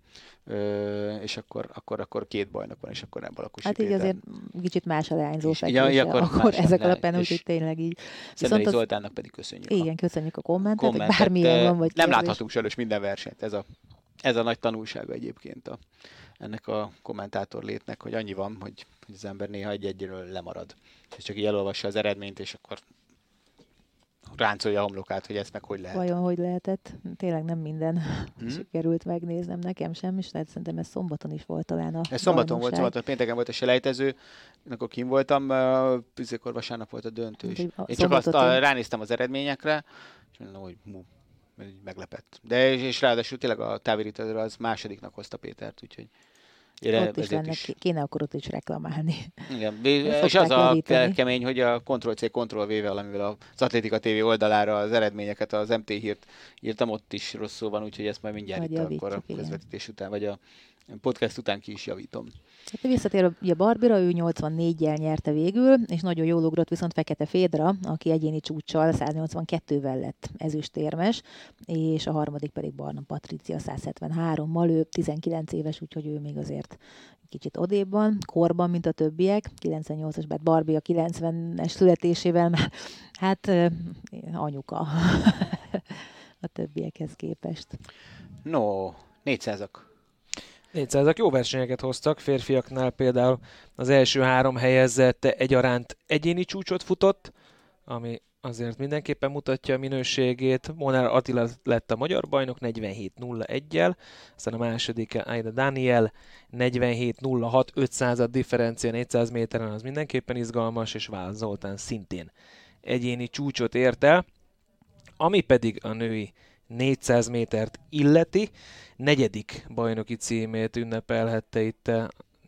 Speaker 1: és akkor, akkor, akkor két bajnok van, és akkor nem Balakosi
Speaker 3: Hát így azért kicsit más a leányzó ja, ja, akkor, akkor ezek alapján úgy, tényleg így.
Speaker 1: Viszont az... Zoltánnak pedig köszönjük.
Speaker 3: Igen, köszönjük a kommentet, kommentet bármilyen van, vagy
Speaker 1: Nem kérdés. láthatunk sajnos minden versenyt, ez a, ez a nagy tanulsága egyébként a, ennek a kommentátor létnek, hogy annyi van, hogy, hogy az ember néha egy-egyről lemarad. És csak így elolvassa az eredményt, és akkor ráncolja a homlokát, hogy ezt meg hogy lehet.
Speaker 3: Vajon hogy lehetett? Tényleg nem minden hmm. sikerült megnéznem nekem sem, és lehet szerintem ez szombaton is volt talán a
Speaker 1: Ez szombaton volt, szombaton, pénteken volt a selejtező, akkor kim voltam, uh, vasárnap volt a döntő is. Én csak azt a, ránéztem az eredményekre, és mondom, hogy mu, meglepett. De és, és ráadásul tényleg a távirítőről az másodiknak hozta Pétert, úgyhogy
Speaker 3: Ére, ott is lenne, is. kéne akkor ott is reklamálni.
Speaker 1: Igen, és az javítani. a kemény, hogy a Ctrl-C, Ctrl-V-vel, amivel az Atlétika TV oldalára az eredményeket, az MT hírt írtam, ott is rosszul van, úgyhogy ezt majd mindjárt majd itt akkor a közvetítés után, vagy a podcast után ki is javítom.
Speaker 3: Hát visszatér a Barbira, ő 84-jel nyerte végül, és nagyon jól ugrott viszont Fekete Fédra, aki egyéni csúccsal 182-vel lett ezüstérmes, és a harmadik pedig Barna Patricia 173-mal, ő 19 éves, úgyhogy ő még azért kicsit odébb van, korban, mint a többiek, 98-as, bár Barbie a 90-es születésével már, hát anyuka a többiekhez képest.
Speaker 1: No, 400-ak.
Speaker 2: 400-ak jó versenyeket hoztak, férfiaknál például az első három helyezett egyaránt egyéni csúcsot futott, ami azért mindenképpen mutatja a minőségét. Monár Attila lett a magyar bajnok 47-01-jel, aztán a második Aida Daniel 47-06, 500 differencia 400 méteren, az mindenképpen izgalmas, és Vál Zoltán szintén egyéni csúcsot ért el. Ami pedig a női 400 métert illeti, negyedik bajnoki címét ünnepelhette itt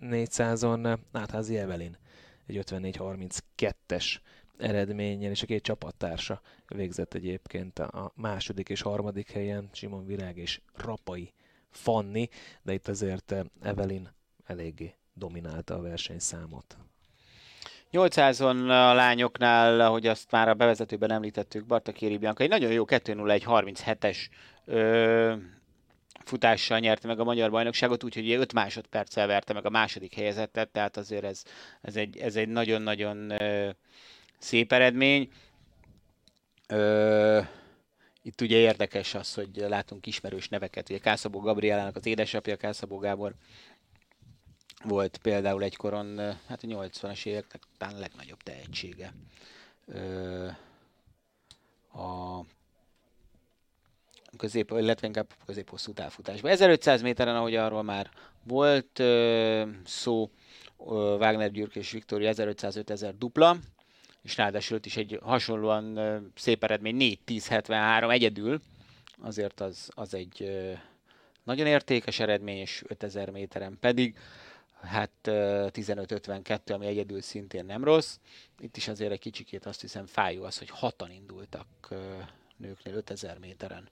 Speaker 2: 400-on Nátházi Evelin, egy 54-32-es eredménnyel, és a két csapattársa végzett egyébként a második és harmadik helyen, Simon Virág és Rapai Fanni, de itt azért Evelin eléggé dominálta a versenyszámot.
Speaker 1: 800-on a lányoknál, ahogy azt már a bevezetőben említettük, Barta Kéri Bianca egy nagyon jó 2.01.37-es ö, futással nyerte meg a magyar bajnokságot, úgyhogy 5 másodperccel verte meg a második helyezettet, tehát azért ez, ez, egy, ez egy nagyon-nagyon szép eredmény. Ö, itt ugye érdekes az, hogy látunk ismerős neveket. Ugye Kászabó Gabrielának az édesapja, Kászabó Gábor volt például egykoron, hát a 80-as éveknek talán legnagyobb tehetsége. Ö, a közép, illetve inkább közép-hosszú távfutásban. 1500 méteren, ahogy arról már volt ö, szó, ö, Wagner Gyürk és Viktória 1500-5000 dupla, és ráadásul is egy hasonlóan ö, szép eredmény 4-10-73 egyedül, azért az, az egy ö, nagyon értékes eredmény, és 5000 méteren pedig hát 15-52, ami egyedül szintén nem rossz. Itt is azért egy kicsikét azt hiszem fájó az, hogy hatan indultak nőknél 5000 méteren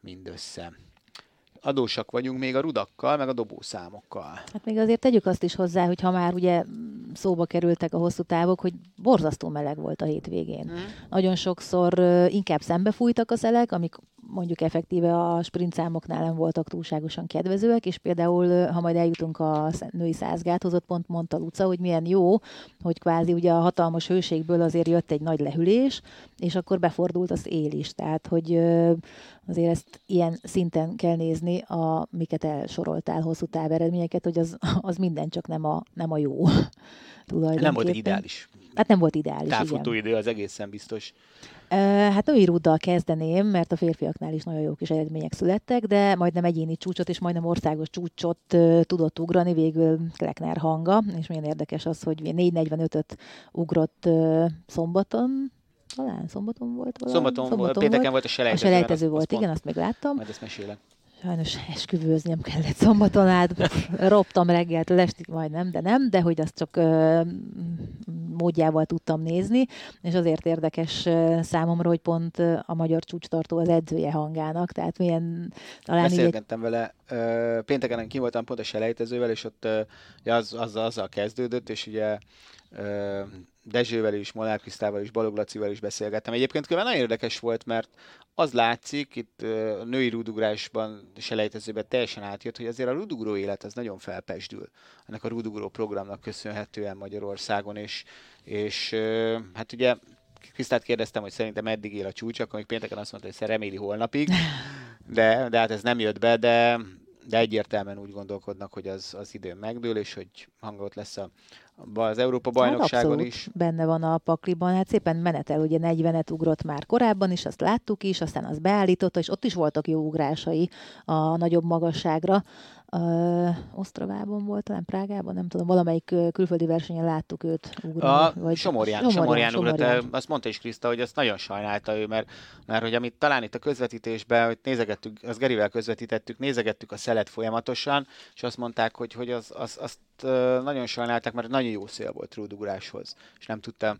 Speaker 1: mindössze. Adósak vagyunk még a rudakkal, meg a dobószámokkal.
Speaker 3: Hát még azért tegyük azt is hozzá, hogy ha már ugye szóba kerültek a hosszú távok, hogy borzasztó meleg volt a hétvégén. Mm. Nagyon sokszor inkább szembefújtak a szelek, amik mondjuk effektíve a sprint számoknál nem voltak túlságosan kedvezőek, és például, ha majd eljutunk a női százgáthoz, ott pont mondta Luca, hogy milyen jó, hogy kvázi ugye a hatalmas hőségből azért jött egy nagy lehűlés, és akkor befordult az él is. Tehát, hogy azért ezt ilyen szinten kell nézni, a, miket elsoroltál hosszú táveredményeket, hogy az, az minden csak nem a, nem a jó.
Speaker 1: Nem volt ideális.
Speaker 3: Hát nem volt ideális,
Speaker 1: Távfutó idő az egészen biztos.
Speaker 3: Hát női rúddal kezdeném, mert a férfiaknál is nagyon jó kis eredmények születtek, de majdnem egyéni csúcsot és majdnem országos csúcsot tudott ugrani végül Klekner hanga, és milyen érdekes az, hogy 4.45-öt ugrott szombaton, talán szombaton volt
Speaker 1: valami? Szombaton, szombaton volt, pénteken volt a selejtező.
Speaker 3: A selejtező volt, igen, azt még láttam.
Speaker 1: Majd ezt mesélek.
Speaker 3: Sajnos esküvőzni nem kellett szombaton át, roptam reggeltől estig majdnem, de nem, de hogy azt csak ö, módjával tudtam nézni, és azért érdekes számomra, hogy pont a magyar csúcstartó az edzője hangának, tehát milyen
Speaker 1: talán Beszélgettem így... vele, pénteken ki voltam pont a selejtezővel, és ott az, az, azzal kezdődött, és ugye Dezsővel is, Molnár Krisztával is, Balog Lacival is beszélgettem. Egyébként különben nagyon érdekes volt, mert az látszik, itt a női rúdugrásban, selejtezőben teljesen átjött, hogy azért a rúdugró élet az nagyon felpesdül. Ennek a rúdugró programnak köszönhetően Magyarországon, és, és hát ugye Krisztát kérdeztem, hogy szerintem meddig él a csúcs, akkor még pénteken azt mondta, hogy reméli holnapig, de, de hát ez nem jött be, de, de egyértelműen úgy gondolkodnak, hogy az, az idő megdől, és hogy hangot lesz a, az Európa bajnokságon hát is.
Speaker 3: benne van a pakliban, hát szépen menetel, ugye 40-et ugrott már korábban is, azt láttuk is, aztán az beállította, és ott is voltak jó ugrásai a nagyobb magasságra. Uh, Osztravában volt, talán Prágában, nem tudom, valamelyik külföldi versenyen láttuk őt
Speaker 1: ugrani. A vagy Somorján, Somorján, Somorján ugrott, Somorján. azt mondta is Kriszta, hogy azt nagyon sajnálta ő, mert, mert hogy amit talán itt a közvetítésben, hogy nézegettük, az Gerivel közvetítettük, nézegettük a szelet folyamatosan, és azt mondták, hogy, hogy az, az, azt nagyon sajnálták, mert nagyon jó szél volt rúdugráshoz, és nem tudtam,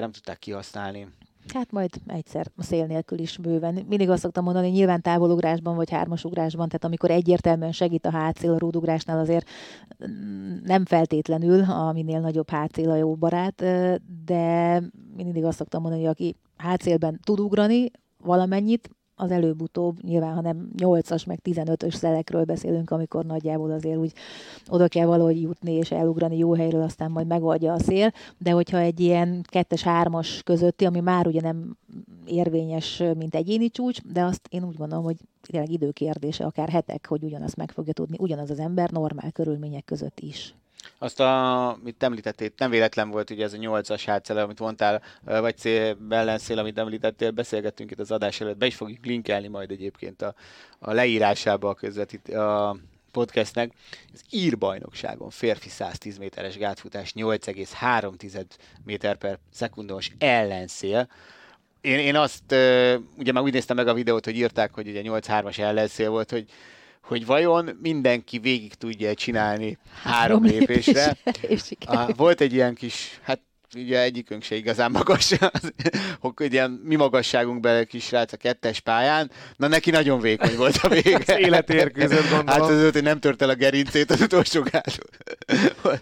Speaker 1: nem tudták kihasználni
Speaker 3: Hát majd egyszer a szél nélkül is bőven. Mindig azt szoktam mondani, nyilván távolugrásban vagy hármasugrásban, tehát amikor egyértelműen segít a hátszél a rúdugrásnál azért mm, nem feltétlenül a minél nagyobb hátszél a jó barát, de mindig azt szoktam mondani, hogy aki hátszélben tud ugrani valamennyit, az előbb-utóbb, nyilván ha nem 8-as, meg 15-ös szelekről beszélünk, amikor nagyjából azért úgy oda kell valahogy jutni és elugrani jó helyről, aztán majd megoldja a szél, de hogyha egy ilyen 2-3-as közötti, ami már ugye nem érvényes, mint egyéni csúcs, de azt én úgy gondolom, hogy tényleg időkérdése, akár hetek, hogy ugyanazt meg fogja tudni, ugyanaz az ember normál körülmények között is.
Speaker 1: Azt, a, amit említettél, nem véletlen volt ugye ez a nyolcas hátszele, amit mondtál, vagy cél, ellenszél, amit említettél, beszélgettünk itt az adás előtt, be is fogjuk linkelni majd egyébként a, a leírásába a közvetít, a podcastnek. Az írbajnokságon férfi 110 méteres gátfutás 8,3 méter per szekundos ellenszél. Én, én azt, ugye már úgy néztem meg a videót, hogy írták, hogy ugye 8-3-as ellenszél volt, hogy hogy vajon mindenki végig tudja csinálni három, három lépésre. lépésre volt egy ilyen kis, hát ugye egyikünk se igazán magas, hogy ilyen mi magasságunk bele kis rác a kettes pályán, na neki nagyon vékony volt a vége.
Speaker 2: az életérkőzött gondolom.
Speaker 1: Hát az hogy nem tört el a gerincét az utolsó gáton.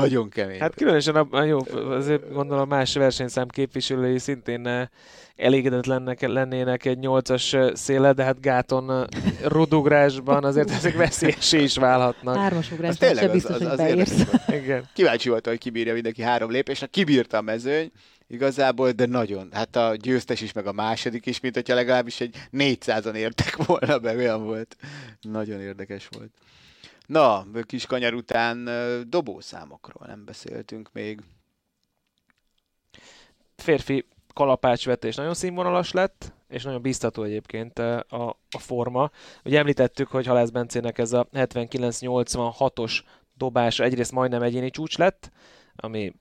Speaker 1: nagyon kemény.
Speaker 2: Hát különösen a, jó, azért gondolom más versenyszám képviselői szintén eh, elégedetlennek lennének egy nyolcas széle, de hát gáton rudugrásban azért ezek veszélyesé is válhatnak.
Speaker 3: Hármas ugrásban sem biztos, az, az, hogy beérsz.
Speaker 1: Igen. Kíváncsi volt, hogy kibírja mindenki három lépésre. Kibírta a mezőny, igazából, de nagyon. Hát a győztes is, meg a második is, mint hogyha legalábbis egy 400-an értek volna be, olyan volt. Nagyon érdekes volt. Na, kis kanyar után dobószámokról nem beszéltünk még.
Speaker 2: Férfi kalapácsvetés nagyon színvonalas lett, és nagyon biztató egyébként a, a forma. Ugye említettük, hogy Halász Bencének ez a 79-86-os dobása egyrészt majdnem egyéni csúcs lett, ami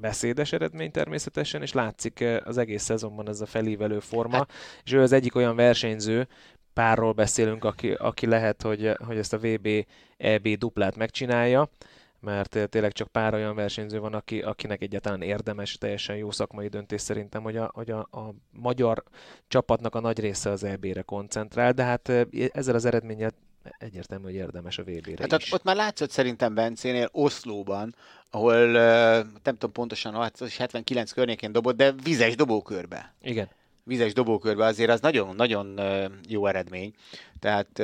Speaker 2: beszédes eredmény természetesen, és látszik az egész szezonban ez a felívelő forma, hát. és ő az egyik olyan versenyző, párról beszélünk, aki, aki lehet, hogy, hogy ezt a VB EB duplát megcsinálja, mert tényleg csak pár olyan versenyző van, aki, akinek egyáltalán érdemes, teljesen jó szakmai döntés szerintem, hogy a, hogy a, a magyar csapatnak a nagy része az EB-re koncentrál, de hát ezzel az eredménnyel egyértelmű, hogy érdemes a VB-re
Speaker 1: hát is. Ott, ott már látszott szerintem Bencénél Oszlóban, ahol nem tudom pontosan, 79 környékén dobott, de vizes dobókörbe.
Speaker 2: Igen.
Speaker 1: Vizes dobókörbe azért az nagyon-nagyon jó eredmény. Tehát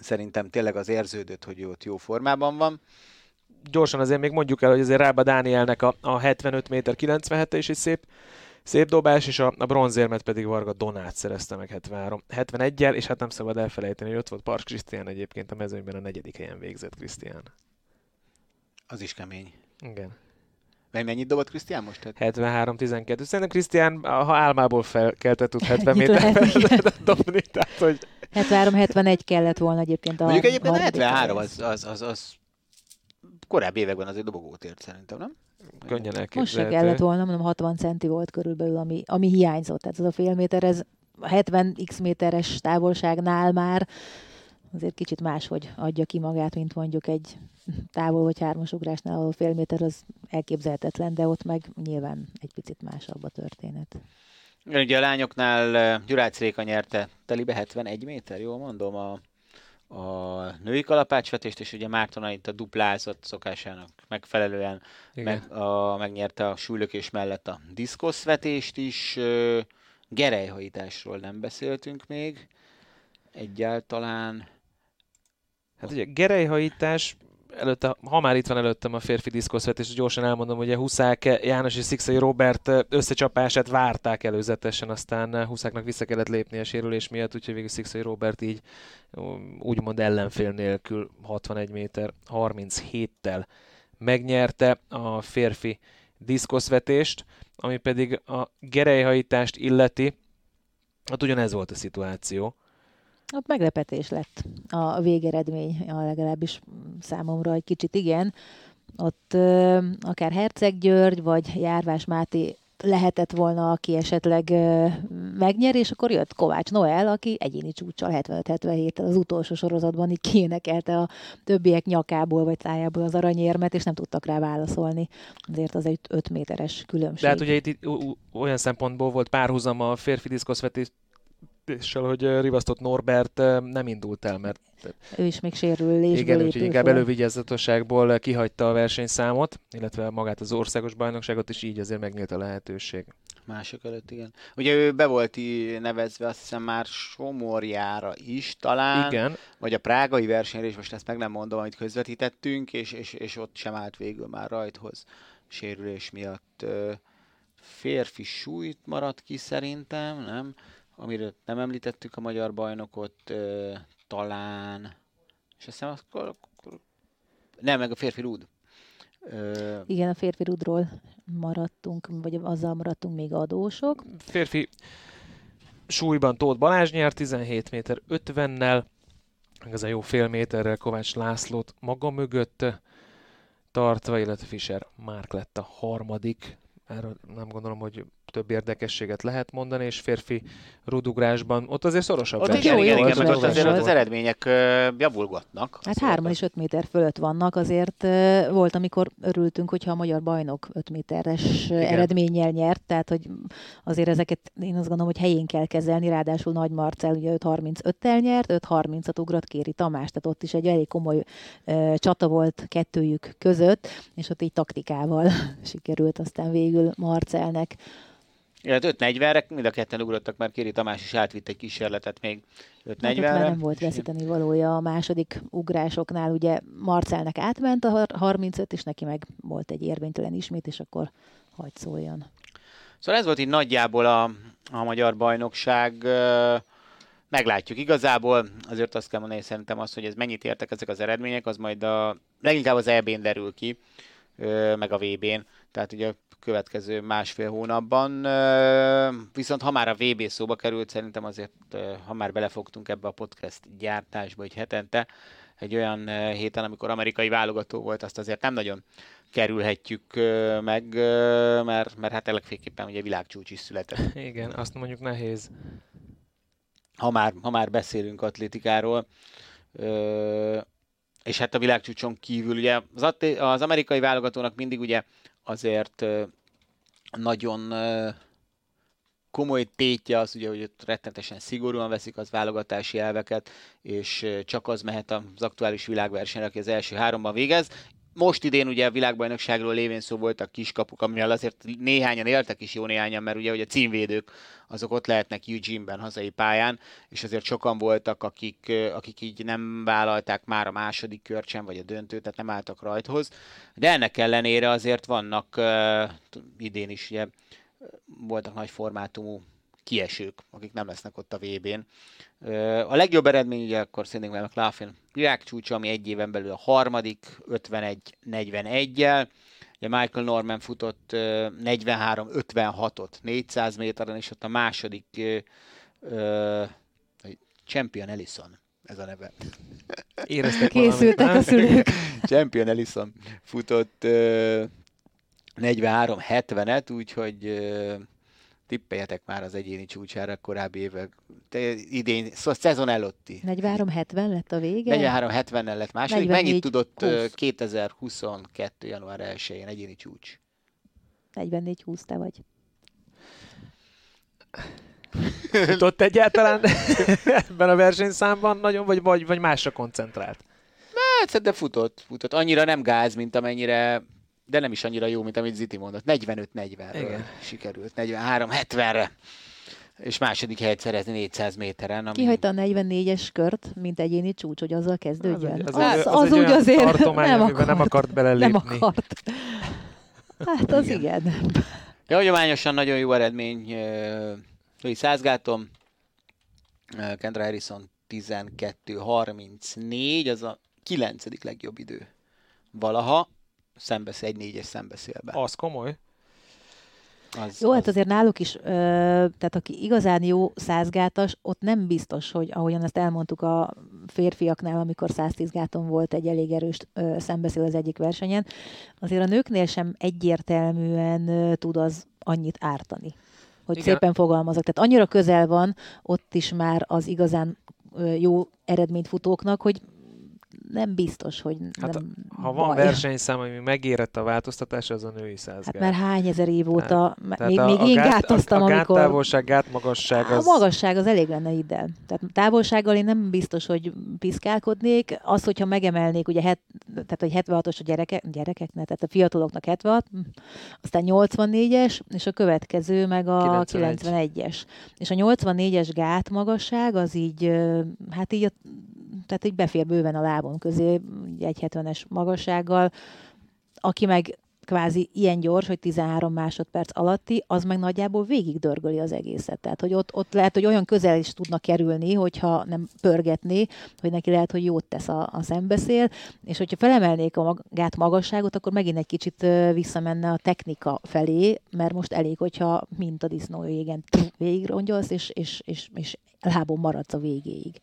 Speaker 1: szerintem tényleg az érződött, hogy ott jó formában van.
Speaker 2: Gyorsan azért még mondjuk el, hogy azért Rába Dánielnek a, a 75 méter 97 is egy szép, szép dobás, és a, a bronzérmet pedig Varga Donát szerezte meg 73, 71-jel, és hát nem szabad elfelejteni, hogy ott volt Pars Krisztián egyébként a mezőnyben a negyedik helyen végzett Krisztián.
Speaker 1: Az is kemény.
Speaker 2: Igen.
Speaker 1: Mely mennyit dobott Krisztián most?
Speaker 2: 73-12. Szerintem Krisztián, ha álmából felkeltett, tud 70 méter dobni, tehát hogy...
Speaker 3: 73-71 kellett volna egyébként
Speaker 1: a Mondjuk egyébként a 73 az, az, az, az korábbi években azért dobogót ért szerintem, nem?
Speaker 2: Könnyen elképzelhető.
Speaker 3: Most se kellett volna, mondom 60 centi volt körülbelül, ami, ami hiányzott. Tehát ez a fél méter, ez 70 x méteres távolságnál már azért kicsit máshogy adja ki magát, mint mondjuk egy távol vagy hármas ugrásnál, ahol fél méter az elképzelhetetlen, de ott meg nyilván egy picit másabb a történet.
Speaker 1: Ugye a lányoknál Gyurács Réka nyerte telibe 71 méter, jól mondom, a, a női kalapácsvetést, és ugye Mártona itt a duplázott szokásának megfelelően meg, a, megnyerte a súlylökés mellett a diszkoszvetést is. Gerejhajításról nem beszéltünk még egyáltalán.
Speaker 2: Hát ugye gerejhajítás előtte, ha már itt van előttem a férfi diszkoszvetés, gyorsan elmondom, hogy a Huszák János és Szikszai Robert összecsapását várták előzetesen, aztán Huszáknak vissza kellett lépni a sérülés miatt, úgyhogy végül Szikszai Robert így úgymond ellenfél nélkül 61 méter 37-tel megnyerte a férfi diszkoszvetést, ami pedig a gerejhajítást illeti, hát ugyanez volt a szituáció
Speaker 3: ott meglepetés lett a végeredmény, a legalábbis számomra egy kicsit igen. Ott ö, akár Herceg György, vagy Járvás Máté lehetett volna, aki esetleg ö, megnyer, és akkor jött Kovács Noel, aki egyéni csúcsal 75-77-tel az utolsó sorozatban így kiénekelte a többiek nyakából vagy tájából az aranyérmet, és nem tudtak rá válaszolni. Azért az egy 5 méteres különbség.
Speaker 2: De hát ugye itt, olyan szempontból volt párhuzam a férfi diszkoszvetés és hogy rivasztott Norbert nem indult el, mert...
Speaker 3: Ő is még sérülésből
Speaker 2: Igen, úgyhogy inkább elővigyázatosságból kihagyta a versenyszámot, illetve magát az országos bajnokságot, és így azért megnyílt a lehetőség.
Speaker 1: Mások előtt, igen. Ugye ő be volt nevezve azt hiszem már Somorjára is talán,
Speaker 2: igen.
Speaker 1: vagy a prágai versenyre is, most ezt meg nem mondom, amit közvetítettünk, és, és, és ott sem állt végül már rajthoz sérülés miatt. Férfi súlyt maradt ki szerintem, nem? Amiről nem említettük a magyar bajnokot, ö, talán, és azt hiszem akkor, akkor nem, meg a férfi rúd.
Speaker 3: Ö... Igen, a férfi rúdról maradtunk, vagy azzal maradtunk még adósok.
Speaker 2: Férfi súlyban Tóth Balázs nyert 17 méter 50-nel, ez a jó fél méterrel Kovács Lászlót maga mögött tartva, illetve Fischer Márk lett a harmadik. Erről nem gondolom, hogy több érdekességet lehet mondani, és férfi rudugrásban ott azért szorosabb
Speaker 1: ott igen, igen, igen, meg ott azért az eredmények javulgatnak.
Speaker 3: Hát hárman is 5 méter fölött vannak, azért volt, amikor örültünk, hogyha a magyar bajnok 5 méteres igen. eredménnyel nyert, tehát hogy azért ezeket én azt gondolom, hogy helyén kell kezelni, ráadásul Nagy Marcel ugye 5.35-tel nyert, 5.30-at ugrott Kéri Tamás, tehát ott is egy elég komoly csata volt kettőjük között, és ott így taktikával sikerült aztán végül Marcelnek
Speaker 1: illetve 5.40-re, mind a ketten ugrottak, mert Kéri Tamás is átvitt egy kísérletet még 5.40-re.
Speaker 3: Hát nem volt veszíteni valója a második ugrásoknál, ugye Marcelnek átment a 35, és neki meg volt egy érvénytelen ismét, és akkor hagyd szóljon.
Speaker 1: Szóval ez volt így nagyjából a, a magyar bajnokság. Meglátjuk igazából, azért azt kell mondani, szerintem az, hogy ez mennyit értek ezek az eredmények, az majd a, leginkább az EB-n derül ki, meg a VB-n. Tehát ugye következő másfél hónapban. Viszont ha már a VB szóba került, szerintem azért, ha már belefogtunk ebbe a podcast gyártásba egy hetente, egy olyan héten, amikor amerikai válogató volt, azt azért nem nagyon kerülhetjük meg, mert, mert hát legféleképpen ugye világcsúcs is született.
Speaker 2: Igen, azt mondjuk nehéz.
Speaker 1: Ha már, ha már beszélünk atlétikáról, és hát a világcsúcson kívül ugye az, az amerikai válogatónak mindig ugye azért nagyon komoly tétje az ugye, hogy ott rettenetesen szigorúan veszik az válogatási elveket, és csak az mehet az aktuális világversenyre, aki az első háromban végez. Most idén ugye a világbajnokságról lévén szó voltak kiskapuk, amivel azért néhányan éltek is jó néhányan, mert ugye, hogy a címvédők azok ott lehetnek Eugene-ben, hazai pályán, és azért sokan voltak, akik, akik így nem vállalták már a második körcsen, vagy a döntőt, tehát nem álltak rajthoz. De ennek ellenére azért vannak uh, idén is ugye, voltak nagy formátumú kiesők, akik nem lesznek ott a VB-n. A legjobb eredmény ugye akkor szerintem McLaughlin világcsúcsa, ami egy éven belül a harmadik, 51-41-jel. Ugye Michael Norman futott 43-56-ot 400 méteren, és ott a második uh, Champion Ellison ez a neve.
Speaker 2: Éreztek
Speaker 3: Készültek valamit, a szülők.
Speaker 1: Champion Ellison futott uh, 43-70-et, úgyhogy uh, tippeljetek már az egyéni csúcsára korábbi évek. Te idén, szóval szezon előtti.
Speaker 3: 43-70 lett a vége?
Speaker 1: 43-70-nel lett második. Mennyit tudott 20. 2022. január 1-én egyéni csúcs?
Speaker 3: 44-20 te vagy.
Speaker 2: Futott egyáltalán ebben a versenyszámban nagyon, vagy, vagy, vagy másra koncentrált?
Speaker 1: Hát, de futott, futott. Annyira nem gáz, mint amennyire de nem is annyira jó, mint amit Ziti mondott. 45-40-ről sikerült, 43-70-re és második helyet szerezni 400 méteren.
Speaker 3: Ami... Kihagyta a 44-es kört, mint egyéni csúcs, hogy azzal kezdődjön.
Speaker 2: Az, az, az, az, az úgy azért tartomány, nem akart, nem akart belelépni.
Speaker 3: Nem akart. Hát az igen. igen.
Speaker 1: Ja, hagyományosan nagyon jó eredmény. Louis Százgátom, Kendra Harrison 12-34, az a kilencedik legjobb idő valaha szembesz, egy négyes szembeszélbe.
Speaker 2: Az komoly.
Speaker 3: Az, jó, hát az... hát azért náluk is, ö, tehát aki igazán jó százgátas, ott nem biztos, hogy ahogyan ezt elmondtuk a férfiaknál, amikor 110 gáton volt egy elég erős ö, szembeszél az egyik versenyen, azért a nőknél sem egyértelműen ö, tud az annyit ártani. hogy Igen. szépen fogalmazok. Tehát annyira közel van ott is már az igazán jó eredményfutóknak, hogy nem biztos, hogy hát, nem
Speaker 2: Ha van baj. versenyszám, ami megérett a változtatás, az a női százgát.
Speaker 3: Hát már hány ezer év óta, hát, még, még a én gát, gátoztam,
Speaker 2: a, a
Speaker 3: amikor...
Speaker 2: gáttávolság, gátmagasság
Speaker 3: az... A magasság az elég lenne ide. Tehát távolsággal én nem biztos, hogy piszkálkodnék. Az, hogyha megemelnék, ugye, het, tehát hogy 76-os a gyerekek, gyerekeknek, tehát a fiataloknak 76, hm, aztán 84-es, és a következő meg a 91. 91-es. És a 84-es gátmagasság az így, hát így a tehát így befér bőven a lábon közé, egy 70-es magassággal. Aki meg kvázi ilyen gyors, hogy 13 másodperc alatti, az meg nagyjából végig dörgöli az egészet. Tehát, hogy ott, ott lehet, hogy olyan közel is tudna kerülni, hogyha nem pörgetné, hogy neki lehet, hogy jót tesz a, a szembeszél, és hogyha felemelnék a magát magasságot, akkor megint egy kicsit visszamenne a technika felé, mert most elég, hogyha mint a disznó végen végig rongyolsz, és, és, és, és lábon maradsz a végéig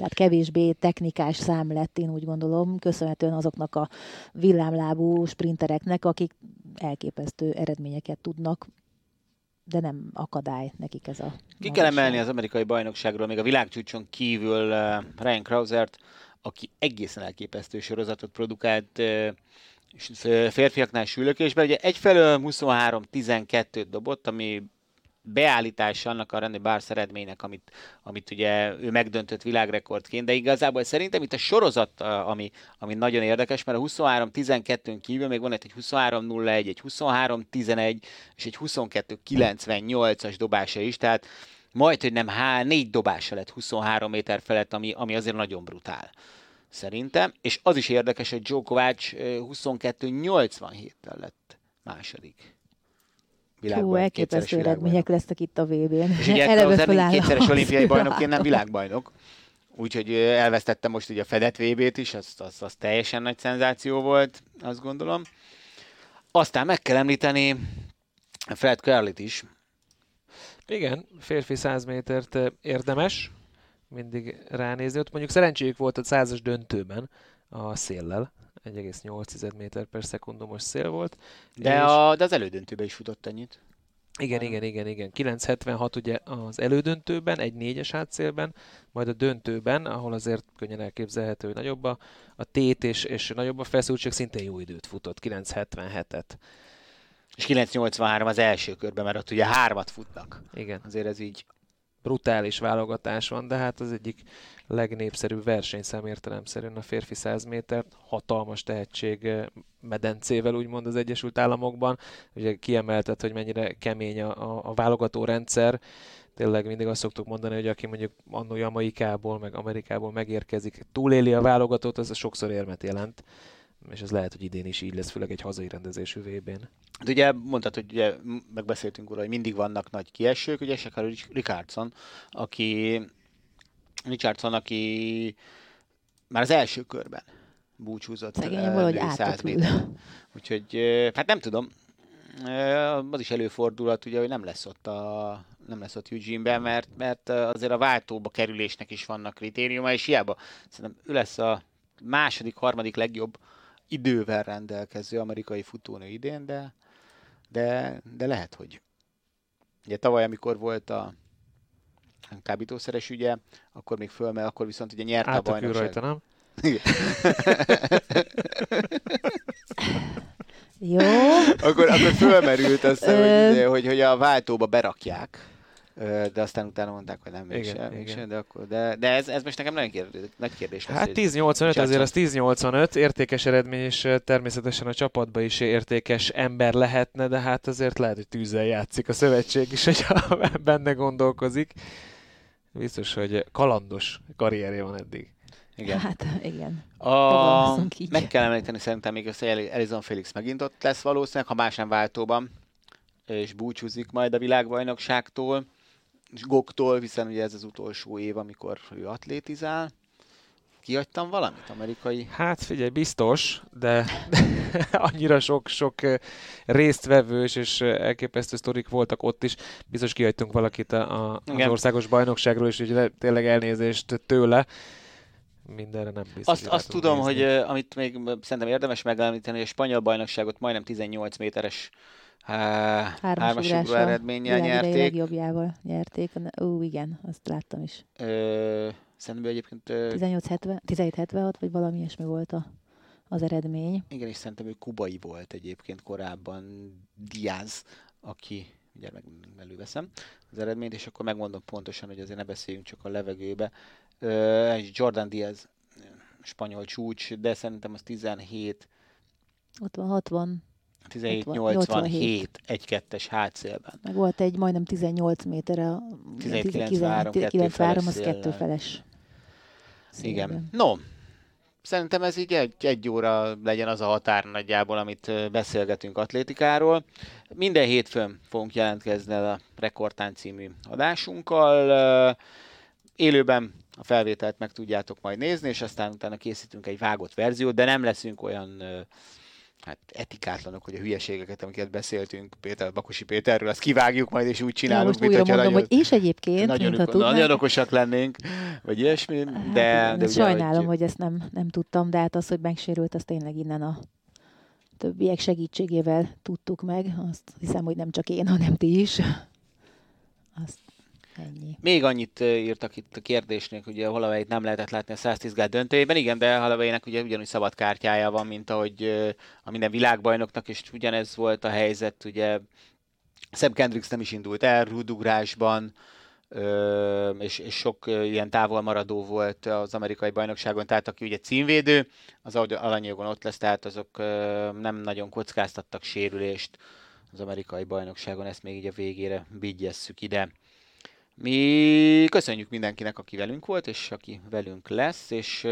Speaker 3: tehát kevésbé technikás szám lett, én úgy gondolom, köszönhetően azoknak a villámlábú sprintereknek, akik elképesztő eredményeket tudnak de nem akadály nekik ez a
Speaker 1: Ki kell emelni az amerikai bajnokságról, még a világcsúcson kívül uh, Ryan Krausert, aki egészen elképesztő sorozatot produkált uh, férfiaknál sülökésben. Ugye egyfelől 23-12-t dobott, ami beállítása annak a René Bars eredménynek, amit, amit ugye ő megdöntött világrekordként, de igazából szerintem itt a sorozat, ami, ami nagyon érdekes, mert a 23-12-ön kívül még van egy 23-01, egy 23-11 és egy 22-98-as dobása is, tehát majd, hogy nem há, négy dobása lett 23 méter felett, ami, ami azért nagyon brutál szerintem, és az is érdekes, hogy Djokovic 22-87-tel lett második
Speaker 3: világban. Hú, elképesztő eredmények lesznek itt a VB-n.
Speaker 1: És ugye Eleve kétszeres olimpiai bajnokként nem világbajnok. Úgyhogy elvesztette most ugye a fedett VB-t is, az, az, az teljesen nagy szenzáció volt, azt gondolom. Aztán meg kell említeni Fred Curlit is.
Speaker 2: Igen, férfi 100 métert érdemes mindig ránézni. Ott mondjuk szerencséjük volt a százas döntőben a széllel, 1,8 méter per szekundumos szél volt.
Speaker 1: De, és... a, de az elődöntőben is futott ennyit.
Speaker 2: Igen, igen, igen, igen. 976 ugye az elődöntőben, egy négyes átszélben, majd a döntőben, ahol azért könnyen elképzelhető, hogy nagyobb a, a tét és, és nagyobb a feszültség, szintén jó időt futott, 977-et.
Speaker 1: És 983 az első körben, mert ott ugye hármat futnak.
Speaker 2: Igen.
Speaker 1: Azért ez így
Speaker 2: brutális válogatás van, de hát az egyik legnépszerűbb versenyszám értelemszerűen a férfi 100 méter, hatalmas tehetség eh, medencével úgymond az Egyesült Államokban. Ugye kiemeltet, hogy mennyire kemény a, a, a válogató rendszer, tényleg mindig azt szoktuk mondani, hogy aki mondjuk annó Jamaikából, meg Amerikából megérkezik, túléli a válogatót, az sokszor érmet jelent és ez lehet, hogy idén is így lesz, főleg egy hazai rendezésű VB-n.
Speaker 1: Hát ugye mondtad, hogy ugye megbeszéltünk róla, hogy mindig vannak nagy kiesők, ugye Shakar Richardson, aki Richardson, aki már az első körben búcsúzott.
Speaker 3: Szegény valahogy méter.
Speaker 1: Úgyhogy, hát nem tudom, az is előfordulhat, ugye, hogy nem lesz ott a nem lesz ott Eugene-ben, mert, mert azért a váltóba kerülésnek is vannak kritériuma, és hiába szerintem ő lesz a második, harmadik legjobb idővel rendelkező amerikai futónő idén, de, de, de lehet, hogy ugye tavaly, amikor volt a kábítószeres ügye, akkor még föl, mert akkor viszont ugye nyerte a bajnokság.
Speaker 2: rajta, nem?
Speaker 3: Jó.
Speaker 1: akkor, akkor fölmerült az, hogy, hogy, hogy a váltóba berakják de aztán utána mondták, hogy nem, mégsem, igen, mégsem igen. de, akkor, de, de ez, ez most nekem nagyon kérdés, nagy kérdés
Speaker 2: lesz. Hát 10-85, azért az 10-85, értékes eredmény, és természetesen a csapatba is értékes ember lehetne, de hát azért lehet, hogy tűzzel játszik a szövetség is, hogyha benne gondolkozik. Biztos, hogy kalandos karrierje van eddig.
Speaker 3: Igen. Hát, igen.
Speaker 1: A... Meg kell említeni szerintem még hogy Elizon Felix megint ott lesz valószínűleg, ha más nem váltóban, és búcsúzik majd a világbajnokságtól. Goktól, hiszen ugye ez az utolsó év, amikor ő atlétizál. Kiadtam valamit amerikai?
Speaker 2: Hát figyelj, biztos, de annyira sok-sok résztvevős és elképesztő sztorik voltak ott is. Biztos kihagytunk valakit a, a, az országos bajnokságról, és ugye tényleg elnézést tőle mindenre nem biztos.
Speaker 1: Azt, azt tudom, nézni. hogy amit még szerintem érdemes megemlíteni, hogy a spanyol bajnokságot majdnem 18 méteres hármas ugró eredménnyel nyerték.
Speaker 3: legjobbjával nyerték. Ó, igen, azt láttam is.
Speaker 1: Ö, szerintem egyébként...
Speaker 3: 1776, vagy valami ilyesmi volt a, az eredmény.
Speaker 1: Igen, és szerintem ő kubai volt egyébként korábban Diaz, aki ugye meg előveszem az eredményt, és akkor megmondom pontosan, hogy azért ne beszéljünk csak a levegőbe. Ö, Jordan Diaz, spanyol csúcs, de szerintem az 17
Speaker 3: ott van 60.
Speaker 1: 17-87 egy-kettes hátszélben.
Speaker 3: Meg volt egy majdnem 18 méter a
Speaker 1: 19-3,
Speaker 3: az kettő feles.
Speaker 1: Szélben. Igen. No, szerintem ez így egy, egy óra legyen az a határ nagyjából, amit beszélgetünk atlétikáról. Minden hétfőn fogunk jelentkezni a Rekordtán című adásunkkal. Élőben a felvételt meg tudjátok majd nézni, és aztán utána készítünk egy vágott verziót, de nem leszünk olyan hát etikátlanok, hogy a hülyeségeket, amiket beszéltünk Péter, Bakosi Péterről, azt kivágjuk majd, és úgy csinálunk,
Speaker 3: ja, mint hogyha mondom, nagyon, hogy és egyébként,
Speaker 1: nagyon,
Speaker 3: ha
Speaker 1: nagyon okosak lennénk, vagy ilyesmi, de... Hát, de
Speaker 3: ugye, sajnálom, hogy... hogy ezt nem, nem tudtam, de hát az, hogy megsérült, az tényleg innen a többiek segítségével tudtuk meg. Azt hiszem, hogy nem csak én, hanem ti is. Azt Ennyi.
Speaker 1: Még annyit írtak itt a kérdésnél, ugye Holloway nem lehetett látni a 110 gál döntőjében. Igen, de Holloway-nek ugye ugyanúgy szabad kártyája van, mint ahogy a minden világbajnoknak, és ugyanez volt a helyzet, ugye Seb Kendricks nem is indult el rúdugrásban, és, és sok ilyen távolmaradó volt az amerikai bajnokságon, tehát aki ugye címvédő, az alanyogon ott lesz, tehát azok nem nagyon kockáztattak sérülést az amerikai bajnokságon, ezt még így a végére vigyesszük ide. Mi köszönjük mindenkinek, aki velünk volt, és aki velünk lesz, és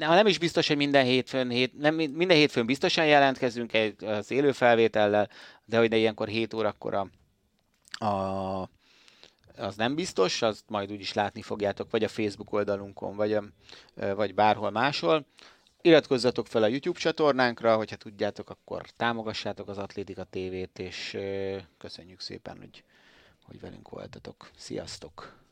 Speaker 1: ha nem is biztos, hogy minden hétfőn, hét, nem, minden hétfőn biztosan jelentkezünk egy, az élő felvétellel, de hogy de ilyenkor 7 órakor a, a, az nem biztos, azt majd úgyis látni fogjátok, vagy a Facebook oldalunkon, vagy, a, vagy bárhol máshol. Iratkozzatok fel a YouTube csatornánkra, hogyha tudjátok, akkor támogassátok az Atlétika TV-t, és köszönjük szépen, hogy hogy velünk voltatok. Sziasztok!